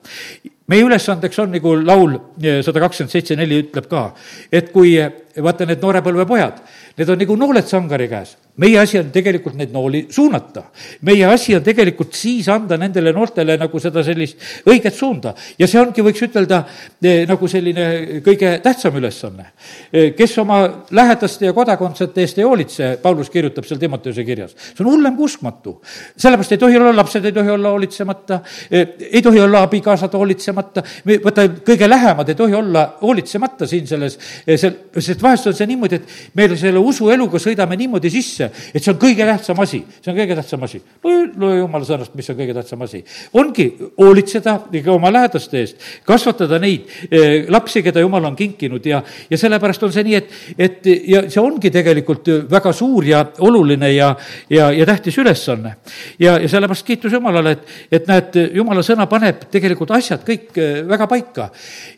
meie ülesandeks on, nagu laul sada kakskümmend seitse neli ütleb ka, et kui vaata need noorepõlvepojad, need on nagu nooled sangari käes. Meie asi on tegelikult neid nooli suunata. meie asi on tegelikult siis anda nendele noortele nagu seda sellist õiget suunda. ja see ongi, võiks ütelda, eh, nagu selline kõige tähtsam ülesanne. Eh, kes oma lähedaste ja kodakondsete eest ei hoolitse, Paulus kirjutab seal Timoteuse kirjas, see on hullem kui uskmatu. sellepärast ei tohi olla lapsed, ei tohi olla hoolitsemata, eh, ei tohi olla abikaasad hoolitsemata, vaata, kõige lähemad ei tohi olla hoolitsemata siin selles, sel-, sest vahest on see niimoodi, et meil selle usueluga sõidame niimoodi sisse, et see on kõige tähtsam asi, see on kõige tähtsam asi. loe, jumala sõnast, mis on kõige tähtsam asi. ongi hoolitseda ka oma lähedaste eest, kasvatada neid eh, lapsi, keda jumal on kinkinud ja, ja sellepärast on see nii, et, et ja see ongi tegelikult väga suur ja oluline ja, ja, ja tähtis ülesanne. ja, ja sellepärast kiitus Jumalale, et, et näed, Jumala sõna paneb tegelikult asjad kõik eh, väga paika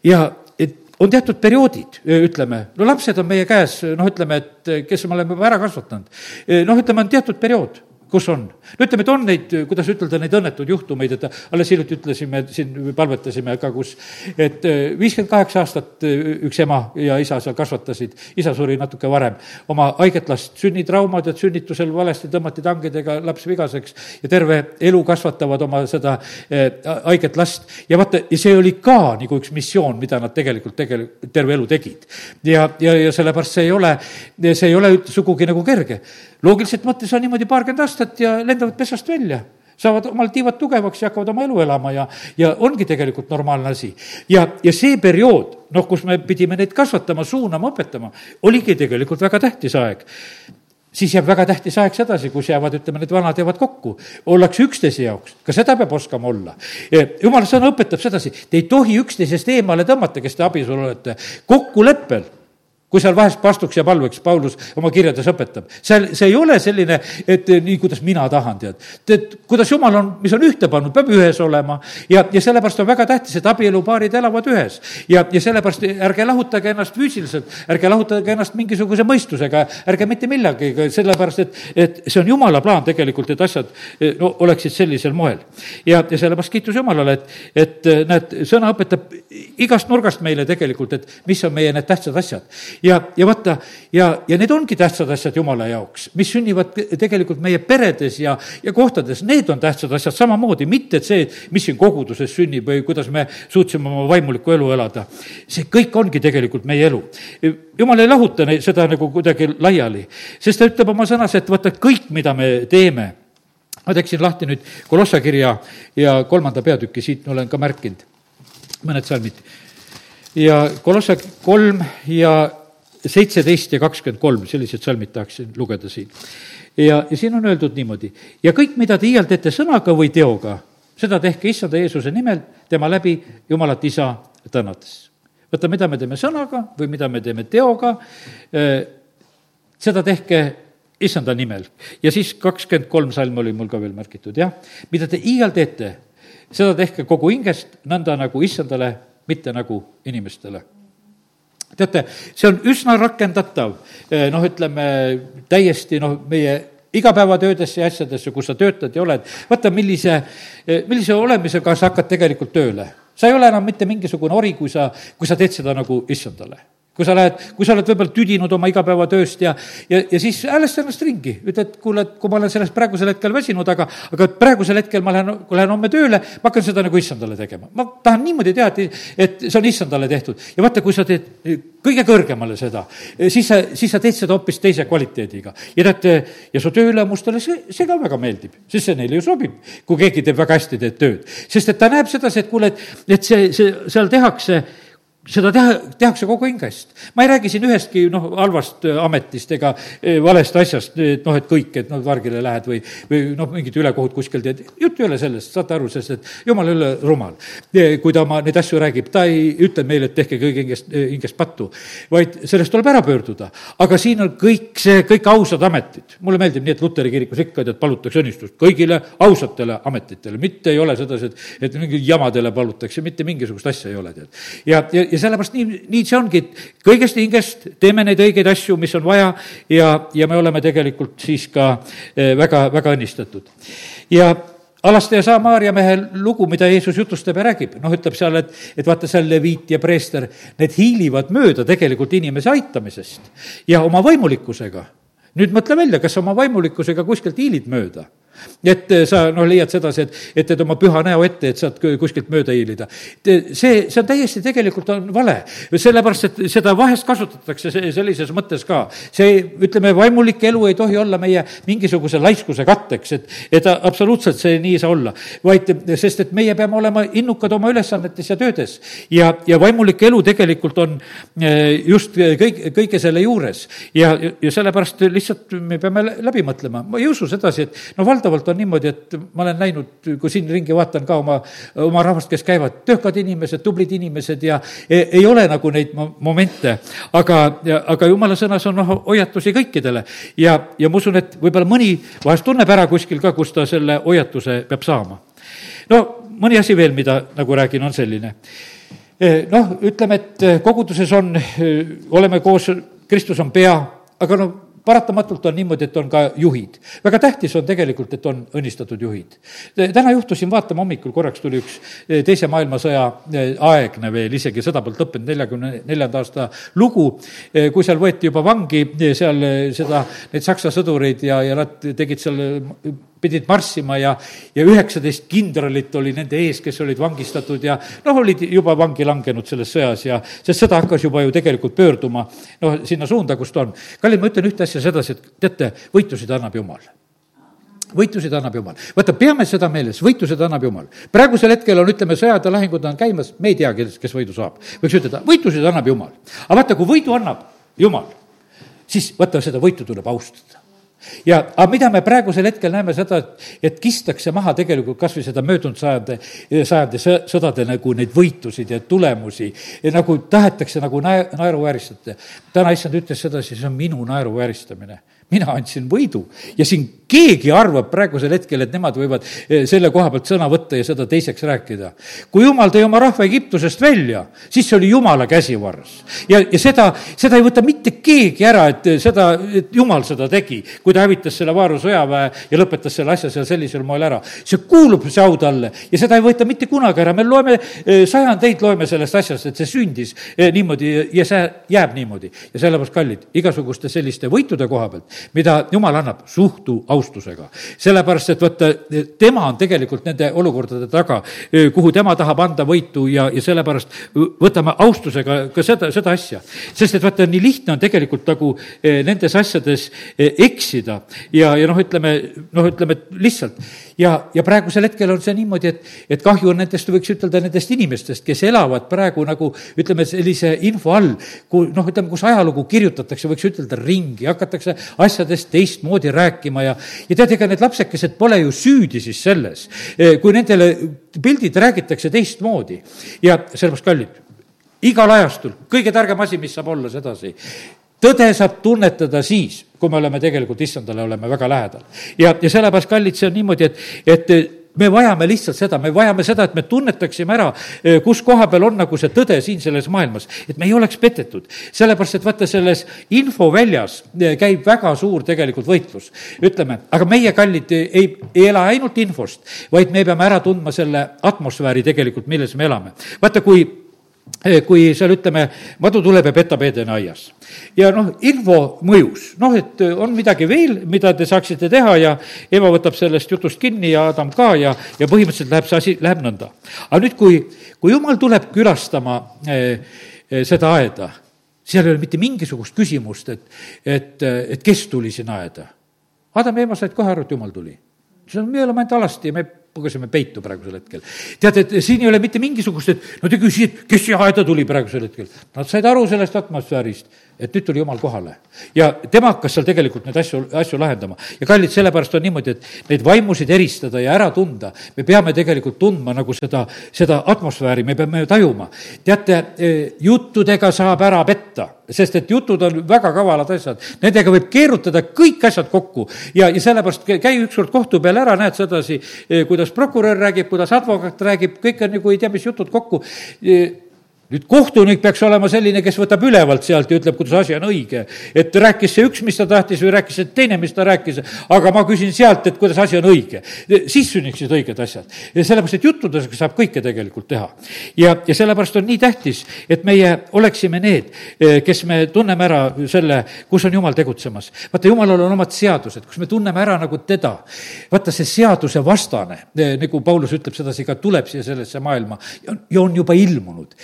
ja on teatud perioodid, ütleme, no lapsed on meie käes, noh, ütleme, et kes me oleme juba ära kasvatanud. noh, ütleme, on teatud periood kus on? no ütleme, et on neid, kuidas ütelda, neid õnnetuid juhtumeid, et alles hiljuti ütlesime siin, palvetasime ka, kus et äh, viiskümmend kaheksa aastat äh, üks ema ja isa seal kasvatasid, isa suri natuke varem, oma haiget last, sünnitraumad, et sünnitusel valesti tõmmati tangidega laps vigaseks ja terve elu kasvatavad oma seda äh, haiget last. ja vaata, ja see oli ka nagu üks missioon, mida nad tegelikult tegelikult terve elu tegid. ja, ja, ja sellepärast see ei ole, see ei ole sugugi nagu kerge loogiliselt mõttes on niimoodi paarkümmend aastat ja lendavad pesast välja saavad omal tiivad tugevaks ja hakkavad oma elu elama ja, ja ongi tegelikult normaalne asi. ja, ja see periood, noh, kus me pidime neid kasvatama, suunama, õpetama, oligi tegelikult väga tähtis aeg. siis jääb väga tähtis aeg sedasi, kus jäävad, ütleme, need vanad jäävad kokku. ollakse üksteise jaoks, ka seda peab oskama olla. jumala sõna õpetab sedasi, te ei tohi üksteisest eemale tõmmata, kes te abielu olete, kokkuleppel kui seal vahest pastuks ja palveks, Paulus oma kirjades õpetab. seal, see ei ole selline, et nii, kuidas mina tahan, tead. tead, kuidas jumal on, mis on ühte pannud, peab ühes olema. ja, ja sellepärast on väga tähtis, et abielupaarid elavad ühes. ja, ja sellepärast ärge lahutage ennast füüsiliselt, ärge lahutage ennast mingisuguse mõistusega, ärge mitte millegagi, sellepärast et, et see on jumala plaan tegelikult, et asjad no oleksid sellisel moel. ja, ja sellepärast kiitus Jumalale, et, et näed, sõna õpetab igast nurgast meile tegelikult, et mis on meie need tähtsad asjad ja, ja vaata, ja, ja need ongi tähtsad asjad Jumala jaoks, mis sünnivad tegelikult meie peredes ja, ja kohtades, need on tähtsad asjad samamoodi, mitte see, mis siin koguduses sünnib või kuidas me suutsime oma vaimulikku elu elada. see kõik ongi tegelikult meie elu. jumal ei lahuta seda nagu kuidagi laiali, sest ta ütleb oma sõnas, et vaata, kõik, mida me teeme, ma teeksin lahti nüüd Kolossa kirja ja kolmanda peatüki, siit olen ka märkinud mõned salmid. ja Kolossa kolm ja seitseteist ja kakskümmend kolm, sellised salmid tahaksin lugeda siin. ja, ja siin on öeldud niimoodi, ja kõik, mida te iial teete sõnaga või teoga, seda tehke issanda Jeesuse nimel, tema läbi Jumalat isa tänates. vaata, mida me teeme sõnaga või mida me teeme teoga, eh, seda tehke issanda nimel. ja siis kakskümmend kolm salm oli mul ka veel märgitud, jah. mida te iial teete, seda tehke kogu hingest, nõnda nagu issandale, mitte nagu inimestele teate, see on üsna rakendatav, eh, noh, ütleme täiesti noh, meie igapäevatöödesse ja asjadesse, kus sa töötad ja oled, vaata, millise, eh, millise olemisega sa hakkad tegelikult tööle. sa ei ole enam mitte mingisugune ori, kui sa, kui sa teed seda nagu issandale kui sa lähed, kui sa oled võib-olla tüdinud oma igapäevatööst ja, ja, ja siis häälesta ennast ringi, ütle, et kuule, et kui ma olen sellest praegusel hetkel väsinud, aga, aga praegusel hetkel ma lähen, kui lähen homme tööle, ma hakkan seda nagu issandale tegema. ma tahan niimoodi teha, et, et see on issandale tehtud. ja vaata, kui sa teed kõige kõrgemale seda, siis sa, siis sa teed seda hoopis teise kvaliteediga. ja teate, ja su tööülemustele see, see ka väga meeldib, sest see neile ju sobib, kui keegi teeb väga hästi, teed tööd. sest et ta näeb sedasi, et kuule, et, et see, see, seal tehakse seda teha, tehakse kogu hingest. ma ei räägi siin ühestki noh, halvast äh, ametist ega äh, valest asjast, et noh, et kõik, et noh, vargile lähed või, või noh, mingit ülekohut kuskil teed. jutt ei ole sellest, saate aru, sest et jumal ei ole rumal. kui ta oma neid asju räägib, ta ei ütle meile, et tehke kõige hingest, äh, hingest pattu, vaid sellest tuleb ära pöörduda. aga siin on kõik see, kõik ausad ametid. mulle meeldib nii, et Luteri kirikus ikka, tead, palutakse õnnistust kõigile ausatele ametitele, mitte ei ole sedasi, et, et mingi jamadele palutakse, mitte mingisugust asja ei ole, tead. ja, ja ja sellepärast nii, nii see ongi, et kõigest hingest teeme neid õigeid asju, mis on vaja ja, ja me oleme tegelikult siis ka eh, väga, väga õnnistatud. ja alastaja Samaria mehe lugu, mida Jeesus jutustab ja räägib, noh, ütleb seal, et, et vaata, seal leviit ja preester, need hiilivad mööda tegelikult inimese aitamisest ja oma vaimulikkusega. nüüd mõtle välja, kas oma vaimulikkusega kuskilt hiilid mööda et eh, sa noh, leiad sedasi, et, et teed oma püha näo ette, et saad kuskilt mööda hiilida. see, see on täiesti tegelikult on vale, sellepärast et seda vahest kasutatakse sellises mõttes ka. see, ütleme, vaimulik elu ei tohi olla meie mingisuguse laiskuse katteks, et, et absoluutselt see nii ei saa olla. vaid, sest et meie peame olema innukad oma ülesannetes ja töödes. ja, ja vaimulik elu tegelikult on eh, just kõik, kõige selle juures. ja, ja sellepärast lihtsalt me peame läbi mõtlema, ma ei usu sedasi, et no vald valdavalt on niimoodi, et ma olen näinud, kui siin ringi vaatan ka oma, oma rahvast, kes käivad, töökad inimesed, tublid inimesed ja ei, ei ole nagu neid momente. aga, aga jumala sõnas on noh, hoiatusi kõikidele ja, ja ma usun, et võib-olla mõni vahest tunneb ära kuskil ka, kus ta selle hoiatuse peab saama. no mõni asi veel, mida nagu räägin, on selline noh, ütleme, et koguduses on, oleme koos, Kristus on pea, aga no paratamatult on niimoodi, et on ka juhid. väga tähtis on tegelikult, et on õnnistatud juhid. täna juhtusin vaatama hommikul, korraks tuli üks eh, Teise maailmasõja eh, aegne veel, isegi sõda polnud lõppenud, neljakümne neljanda aasta lugu, eh, kui seal võeti juba vangi seal seda, neid saksa sõdureid ja, ja nad tegid seal pidid marssima ja, ja üheksateist kindralit oli nende ees, kes olid vangistatud ja noh, olid juba vangi langenud selles sõjas ja see sõda hakkas juba ju tegelikult pöörduma noh, sinna suunda, kus ta on. kallid, ma ütlen ühte asja sedasi, et teate, võitusid annab Jumal võitusid annab Jumal. vaata, peame seda meeles, võitused annab Jumal. praegusel hetkel on, ütleme, sõjad ja lahingud on käimas, me ei tea, kes, kes võidu saab. võiks ütelda, võitusid annab Jumal. aga vaata, kui võidu annab Jumal, siis vaata, seda võitu tuleb austada ja, aga mida me praegusel hetkel näeme seda, et, et kistakse maha tegelikult kas või seda möödunud sajandi, sajandi sõdade nagu neid võitusid ja tulemusi, nagu tahetakse nagu nae-, naeruvääristada. täna issand ütles sedasi, see on minu naeruvääristamine mina andsin võidu ja siin keegi arvab praegusel hetkel, et nemad võivad eh, selle koha pealt sõna võtta ja seda teiseks rääkida. kui jumal tõi oma rahva Egiptusest välja, siis see oli jumala käsivarrs. ja, ja seda, seda ei võta mitte keegi ära, et seda, et jumal seda tegi, kui ta hävitas selle Vaaru sõjaväe ja lõpetas selle asja seal sellisel moel ära. see kuulub see au talle ja seda ei võeta mitte kunagi ära, me loeme eh, sajandeid, loeme sellest asjast, et see sündis eh, niimoodi ja see jääb niimoodi. ja sellepärast, kallid, igasuguste selliste võitude koha pealt mida Jumal annab, suhtu austusega. sellepärast, et vaata, tema on tegelikult nende olukordade taga, kuhu tema tahab anda võitu ja, ja sellepärast võtame austusega ka seda, seda asja. sest et vaata, nii lihtne on tegelikult nagu eh, nendes asjades eh, eksida ja, ja noh, ütleme, noh, ütleme lihtsalt ja, ja praegusel hetkel on see niimoodi, et, et kahju on nendest, võiks ütelda, nendest inimestest, kes elavad praegu nagu ütleme, sellise info all, kui noh, ütleme, kus ajalugu kirjutatakse, võiks ütelda ringi, hakatakse asjadest teistmoodi rääkima ja, ja tead, ega need lapsekesed pole ju süüdi siis selles, eh, kui nendele pildid räägitakse teistmoodi. ja sellepärast, kallid, igal ajastul kõige targem asi, mis saab olla sedasi, tõde saab tunnetada siis, kui me oleme tegelikult issandale, oleme väga lähedal. ja, ja sellepärast, kallid, see on niimoodi, et, et me vajame lihtsalt seda, me vajame seda, et me tunnetaksime ära, kus koha peal on nagu see tõde siin selles maailmas, et me ei oleks petetud. sellepärast, et vaata, selles infoväljas käib väga suur tegelikult võitlus. ütleme, aga meie, kallid, ei, ei ela ainult infost, vaid me peame ära tundma selle atmosfääri tegelikult, milles me elame. vaata, kui kui seal ütleme, madu tuleb ja petab Edeni aias. ja noh, info mõjus, noh, et eh, on midagi veel, mida te saaksite teha ja ema võtab sellest jutust kinni ja Adam ka ja, ja põhimõtteliselt läheb see asi, läheb nõnda. aga nüüd, kui, kui jumal tuleb külastama eh, eh, seda aeda, seal ei ole mitte mingisugust küsimust, et, et, et kes tuli sinna aeda. Adam ja ema said kohe aru, et jumal tuli. me oleme ainult alasti ja me pugesime peitu praegusel hetkel. tead, et siin ei ole mitte mingisugust, et no te küsite, kes siia aeda tuli praegusel hetkel. Nad said aru sellest atmosfäärist, et nüüd tuli jumal kohale. ja tema hakkas seal tegelikult neid asju, asju lahendama. ja kallid, sellepärast on niimoodi, et neid vaimusid eristada ja ära tunda, me peame tegelikult tundma nagu seda, seda atmosfääri, me peame ju tajuma. teate, eh, juttudega saab ära petta sest et jutud on väga kavalad asjad, nendega võib keerutada kõik asjad kokku ja, ja sellepärast käi ükskord kohtu peal ära, näed sedasi, eh, kuidas prokurör räägib, kuidas advokaat räägib, kõik on nagu ei tea, mis jutud kokku eh, nüüd kohtunik peaks olema selline, kes võtab ülevalt sealt ja ütleb, kuidas asi on õige. et rääkis see üks, mis ta tahtis või rääkis see teine, mis ta rääkis, aga ma küsin sealt, et kuidas asi on õige. siis sünniksid õiged asjad. ja sellepärast, et juttudega saab kõike tegelikult teha. ja, ja sellepärast on nii tähtis, et meie oleksime need, kes me tunneme ära selle, kus on Jumal tegutsemas. vaata, Jumalal on omad seadused, kus me tunneme ära nagu teda. vaata, see seaduse vastane, nagu Paulus ütleb sedasi, ka tuleb siia sellesse maailma ja on juba ilmunud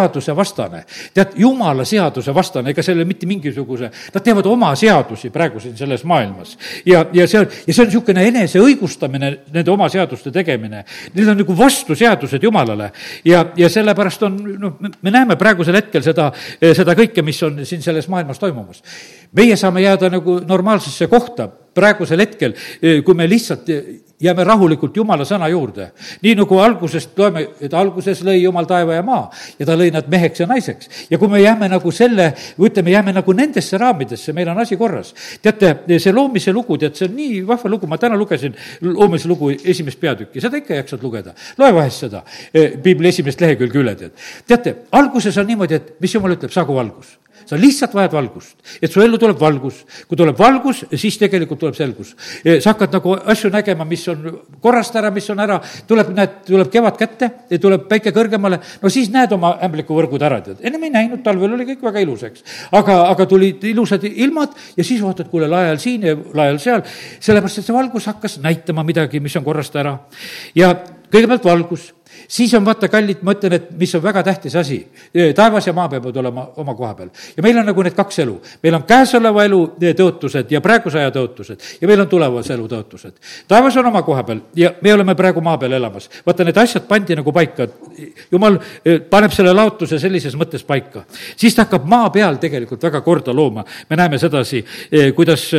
seaduse vastane. tead, jumala seaduse vastane, ega selle mitte mingisuguse, nad teevad oma seadusi praegu siin selles maailmas. ja, ja see on, ja see on niisugune eneseõigustamine, nende oma seaduste tegemine. Need on nagu vastuseadused Jumalale ja, ja sellepärast on, noh, me näeme praegusel hetkel seda, seda kõike, mis on siin selles maailmas toimumas. meie saame jääda nagu normaalsesse kohta praegusel hetkel, kui me lihtsalt jääme rahulikult Jumala sõna juurde. nii nagu algusest loeme, et alguses lõi Jumal taeva ja maa ja ta lõi nad meheks ja naiseks. ja kui me jääme nagu selle, ütleme, jääme nagu nendesse raamidesse, meil on asi korras. teate, see loomise lugu, tead, see on nii vahva lugu, ma täna lugesin loomise lugu esimest peatükki, seda ikka jaksad lugeda. loe vahest seda, eh, piibli esimest lehekülge üle, tead. teate, alguses on niimoodi, et mis Jumal ütleb, saagu valgus sa lihtsalt vajad valgust, et su ellu tuleb valgus. kui tuleb valgus, siis tegelikult tuleb selgus. sa hakkad nagu asju nägema, mis on korrast ära, mis on ära, tuleb, näed, tuleb kevad kätte, tuleb päike kõrgemale, no siis näed oma ämblikuvõrgud ära, tead. ennem ei näinud, talvel oli kõik väga ilus, eks. aga, aga tulid ilusad ilmad ja siis vaatad, kuule, lae all siin ja lae all seal, sellepärast et see valgus hakkas näitama midagi, mis on korrast ära. ja kõigepealt valgus siis on vaata, kallid, ma ütlen, et mis on väga tähtis asi, taevas ja maa peavad olema oma koha peal. ja meil on nagu need kaks elu, meil on käesoleva elu tõotused ja praeguse aja tõotused ja meil on tulevase elu tõotused. taevas on oma koha peal ja me oleme praegu maa peal elamas. vaata, need asjad pandi nagu paika, jumal paneb selle laotuse sellises mõttes paika. siis ta hakkab maa peal tegelikult väga korda looma. me näeme sedasi, kuidas,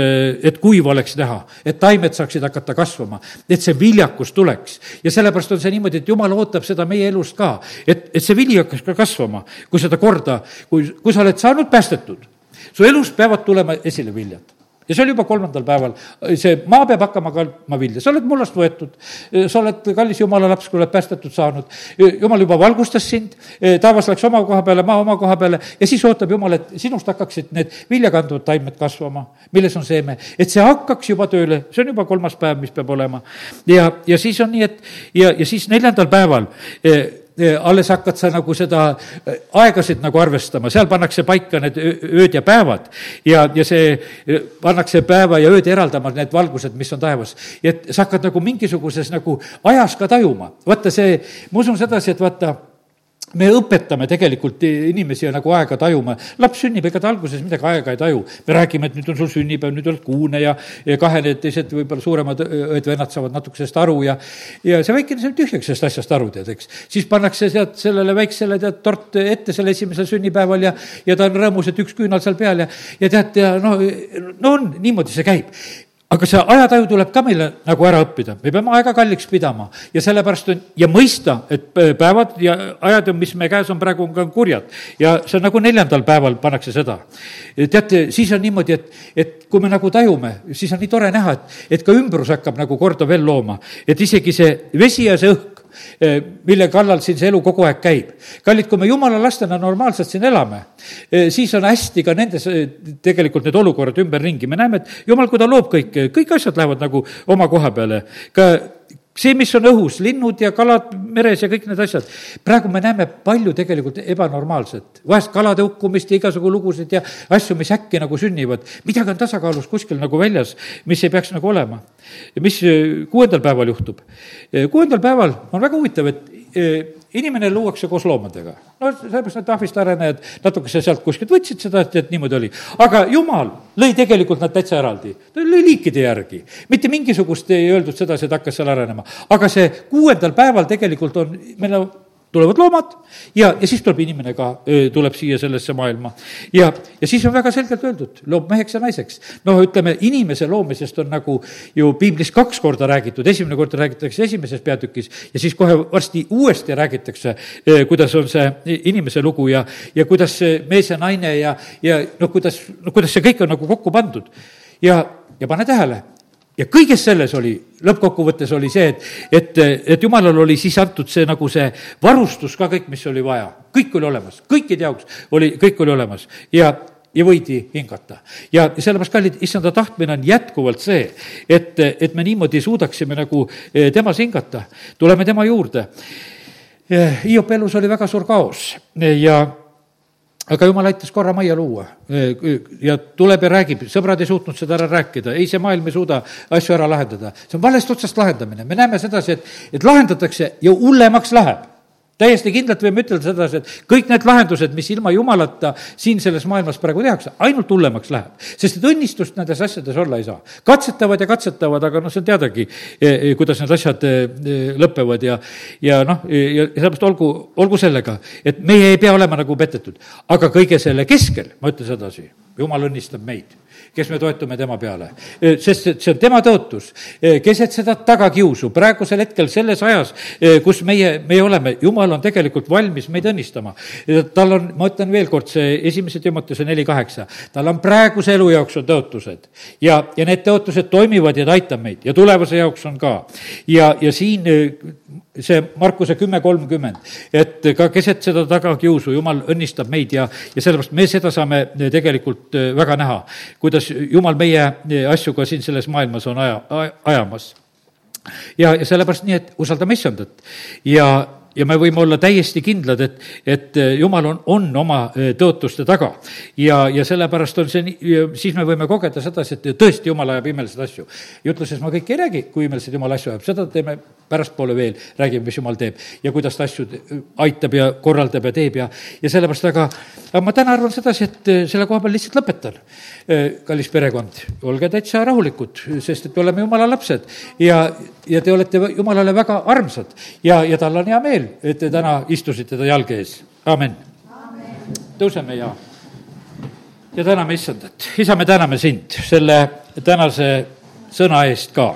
et kuiv oleks näha, et taimed saaksid hakata kasvama, et see viljakus tuleks. ja sellepärast on see niimoodi, et jumal ootab ootab seda meie elust ka, et, et see vili hakkaks ka kasvama, kui seda korda, kui, kui sa oled saanud päästetud, su elust peavad tulema esile viljad ja see oli juba kolmandal päeval, see maa peab hakkama kandma vilja, sa oled mullast võetud, sa oled kallis jumala laps, kui oled päästetud saanud, jumal juba valgustas sind, taevas läks oma koha peale, maa oma koha peale. Ja siis ootab jumal, et sinust hakkaksid need viljakandvad taimed kasvama, milles on seeme, et see hakkaks juba tööle, see on juba kolmas päev, mis peab olema. ja, ja siis on nii, et ja, ja siis neljandal päeval alles hakkad sa nagu seda aegasid nagu arvestama, seal pannakse paika need ööd ja päevad ja, ja see, pannakse päeva ja ööd eraldama, need valgused, mis on taevas. et sa hakkad nagu mingisuguses nagu ajas ka tajuma. vaata see, ma usun sedasi, et vaata me õpetame tegelikult inimesi nagu aega tajuma. laps sünnib, ega ta alguses midagi aega ei taju. me räägime, et nüüd on sul sünnipäev, nüüd oled kuune ja, ja kahe need teised võib-olla suuremad õed-vennad saavad natuke sellest aru ja, ja see väikene saab tühjaks sellest asjast aru, tead, eks. siis pannakse sealt sellele väiksele, tead, tort ette selle esimesel sünnipäeval ja, ja ta on rõõmus, et üks küünal seal peal ja, ja tead, ja no, no on, niimoodi see käib aga see ajataju tuleb ka meile nagu ära õppida, me peame aega kalliks pidama ja sellepärast on, ja mõista, et päevad ja ajad, mis meie käes on praegu, on ka kurjad. ja see on nagu neljandal päeval pannakse seda. teate, siis on niimoodi, et, et kui me nagu tajume, siis on nii tore näha, et, et ka ümbrus hakkab nagu korda veel looma. et isegi see vesi ja see õhk, mille kallal siin see elu kogu aeg käib. kallid, kui me jumala lastena normaalselt siin elame, eh, siis on hästi ka nendes eh, tegelikult need olukorrad ümberringi, me näeme, et jumal, kui ta loob kõike, kõik asjad lähevad nagu oma koha peale, ka see, mis on õhus, linnud ja kalad meres ja kõik need asjad. praegu me näeme palju tegelikult ebanormaalset, vahest kalade hukkumist ja igasugu lugusid ja asju, mis äkki nagu sünnivad. midagi on tasakaalus kuskil nagu väljas, mis ei peaks nagu olema. mis eh, kuuendal päeval juhtub? Eh, kuuendal päeval on väga huvitav, et inimene luuakse koos loomadega. no sellepärast need tahvist arenejad natukese sealt kuskilt võtsid seda, et, et niimoodi oli. aga jumal lõi tegelikult nad täitsa eraldi. ta lõi liikide järgi. mitte mingisugust ei öeldud sedasi, et hakkas seal arenema. aga see kuuendal päeval tegelikult on, meil on tulevad loomad ja, ja siis tuleb inimene ka, tuleb siia sellesse maailma. ja, ja siis on väga selgelt öeldud, loob meheks ja naiseks. noh, ütleme, inimese loomisest on nagu ju piiblis kaks korda räägitud, esimene kord räägitakse esimeses peatükis ja siis kohe varsti uuesti räägitakse, kuidas on see inimese lugu ja, ja kuidas see mees ja naine ja, ja noh, kuidas, noh, kuidas see kõik on nagu kokku pandud. ja, ja pane tähele, ja kõiges selles oli, lõppkokkuvõttes oli see, et, et, et jumalal oli siis antud see nagu see varustus ka kõik, mis oli vaja. kõik oli olemas, kõikide jaoks oli, kõik oli olemas ja, ja võidi hingata. ja sellepärast, kallid, issanda tahtmine on jätkuvalt see, et, et me niimoodi suudaksime nagu eh, temas hingata, tuleme tema juurde. Eh, Hiop elus oli väga suur kaos ja aga jumal aitas korra majja luua. Ja tuleb ja räägib, sõbrad ei suutnud seda ära rääkida, ei, see maailm ei suuda asju ära lahendada. see on valest otsast lahendamine, me näeme sedasi, et, et lahendatakse ja hullemaks läheb täiesti kindlalt võime ütelda sedasi, et kõik need lahendused, mis ilma jumalata siin selles maailmas praegu tehakse, ainult hullemaks läheb. sest et õnnistust nendes asjades olla ei saa. katsetavad ja katsetavad, aga noh, see on teadagi, e, e, kuidas need asjad e, lõpevad ja, ja noh, ja sellepärast olgu, olgu sellega, et meie ei pea olema nagu petetud. aga kõige selle keskel, ma ütlen sedasi, jumal õnnistab meid kes me toetume tema peale. sest see on tema tõotus. keset seda tagakiusu, praegusel hetkel selles ajas, kus meie, meie oleme, jumal on tegelikult valmis meid õnnistama. tal on, ma ütlen veel kord, see esimese Timotuse neli kaheksa, tal on praeguse elu jaoks on tõotused. ja, ja need tõotused toimivad ja ta aitab meid ja tulevase jaoks on ka. ja, ja siin see Markuse kümme kolmkümmend, et ka keset seda tagakiusu Jumal õnnistab meid ja, ja sellepärast me seda saame tegelikult väga näha, kuidas Jumal meie asju ka siin selles maailmas on aja, ajamas. ja, ja sellepärast nii, et usaldame issandat ja ja me võime olla täiesti kindlad, et, et jumal on, on oma tõotuste taga. ja, ja sellepärast on see nii, siis me võime kogeda sedasi, et tõesti, jumal ajab imeliseid asju. jutluses ma kõike ei räägi, kui imeliseid jumal asju ajab, seda teeme pärastpoole veel, räägime, mis jumal teeb ja kuidas ta asju aitab ja korraldab ja teeb ja, ja sellepärast, aga, aga ma täna arvan sedasi, et selle koha peal lihtsalt lõpetan. kallis perekond, olge täitsa rahulikud, sest et me oleme jumala lapsed ja, ja te olete jumalale väga armsad ja, ja tal on hea meel, et te täna istusite ta jalge ees, amen, amen.. tõuseme ja, ja täname issandat. isa, me täname sind selle tänase sõna eest ka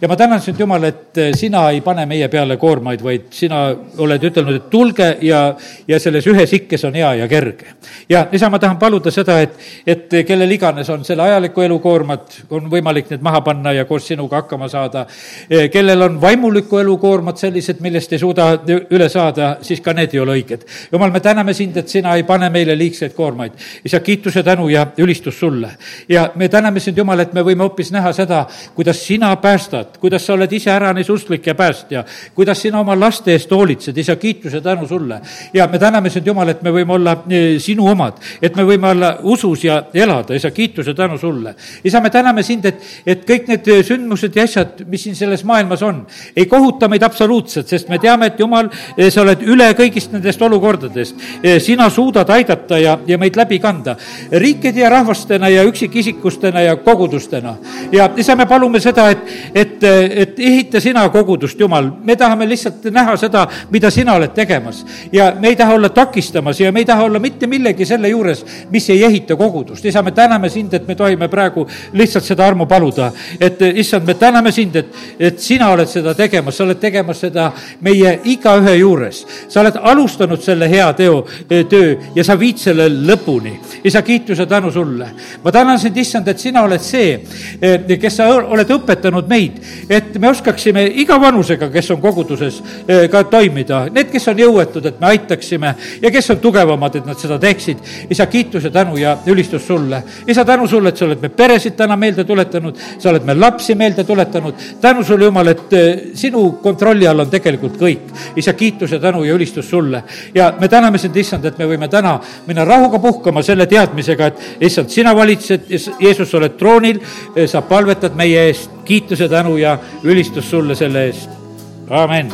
ja ma tänan sind, Jumal, et eh, sina ei pane meie peale koormaid, vaid sina oled ütelnud, et tulge ja, ja selles ühes ikkes on hea ja kerge. ja isa, ma tahan paluda seda, et, et kellel iganes on selle ajaliku elu koormad, on võimalik need maha panna ja koos sinuga hakkama saada. Eh, kellel on vaimuliku elu koormad sellised, millest ei suuda üle saada, siis ka need ei ole õiged. Jumal, me täname sind, et sina ei pane meile liigseid koormaid. isa, kiituse, tänu ja ülistus sulle. ja me täname sind, Jumal, et me võime hoopis näha seda, kuidas sina päästad Jumalat, kuidas sa oled iseäranis usklik ja päästja, kuidas sina oma laste eest hoolitsed, isa, kiituse tänu sulle. ja me täname sind, Jumal, et me võime olla eh, sinu omad, et me võime olla usus ja elada, isa, kiituse tänu sulle. isa, me täname sind, et, et kõik need sündmused ja asjad, mis siin selles maailmas on, ei kohuta meid absoluutselt, sest me teame, et Jumal, eh, sa oled üle kõigist nendest olukordadest. Eh, sina suudad aidata ja, ja meid läbi kanda riikide ja rahvastena ja üksikisikustena ja kogudustena. ja isa, me palume seda, et, et et, et ehita sina kogudust, Jumal, me tahame lihtsalt näha seda, mida sina oled tegemas. ja me ei taha olla takistamas ja me ei taha olla mitte millegi selle juures, mis ei ehita kogudust. isa, me täname sind, et me tohime praegu lihtsalt seda armu paluda. et issand, me täname sind, et, et sina oled seda tegemas, sa oled tegemas seda meie igaühe juures. sa oled alustanud selle hea teo, töö ja sa viid selle lõpuni. isa, kiituse tänu sulle. ma tänan sind, issand, et sina oled see, kes sa oled õpetanud meid, et me oskaksime iga vanusega, kes on koguduses, eh, ka toimida. Need, kes on jõuetud, et me aitaksime ja kes on tugevamad, et nad seda teeksid. isa, kiitus ja tänu ja ülistus sulle. isa, tänu sulle, et sa oled me peresid täna meelde tuletanud, sa oled me lapsi meelde tuletanud. tänu sulle, Jumal, et eh, sinu kontrolli all on tegelikult kõik. isa, kiitus ja tänu ja ülistus sulle. ja me täname sind, issand, et me võime täna minna rahuga puhkama selle teadmisega, et issand, sina valitsed, Jeesus, sa oled troonil, sa palvetad meie eest kiituse, tänu ja ülistus sulle selle eest. amin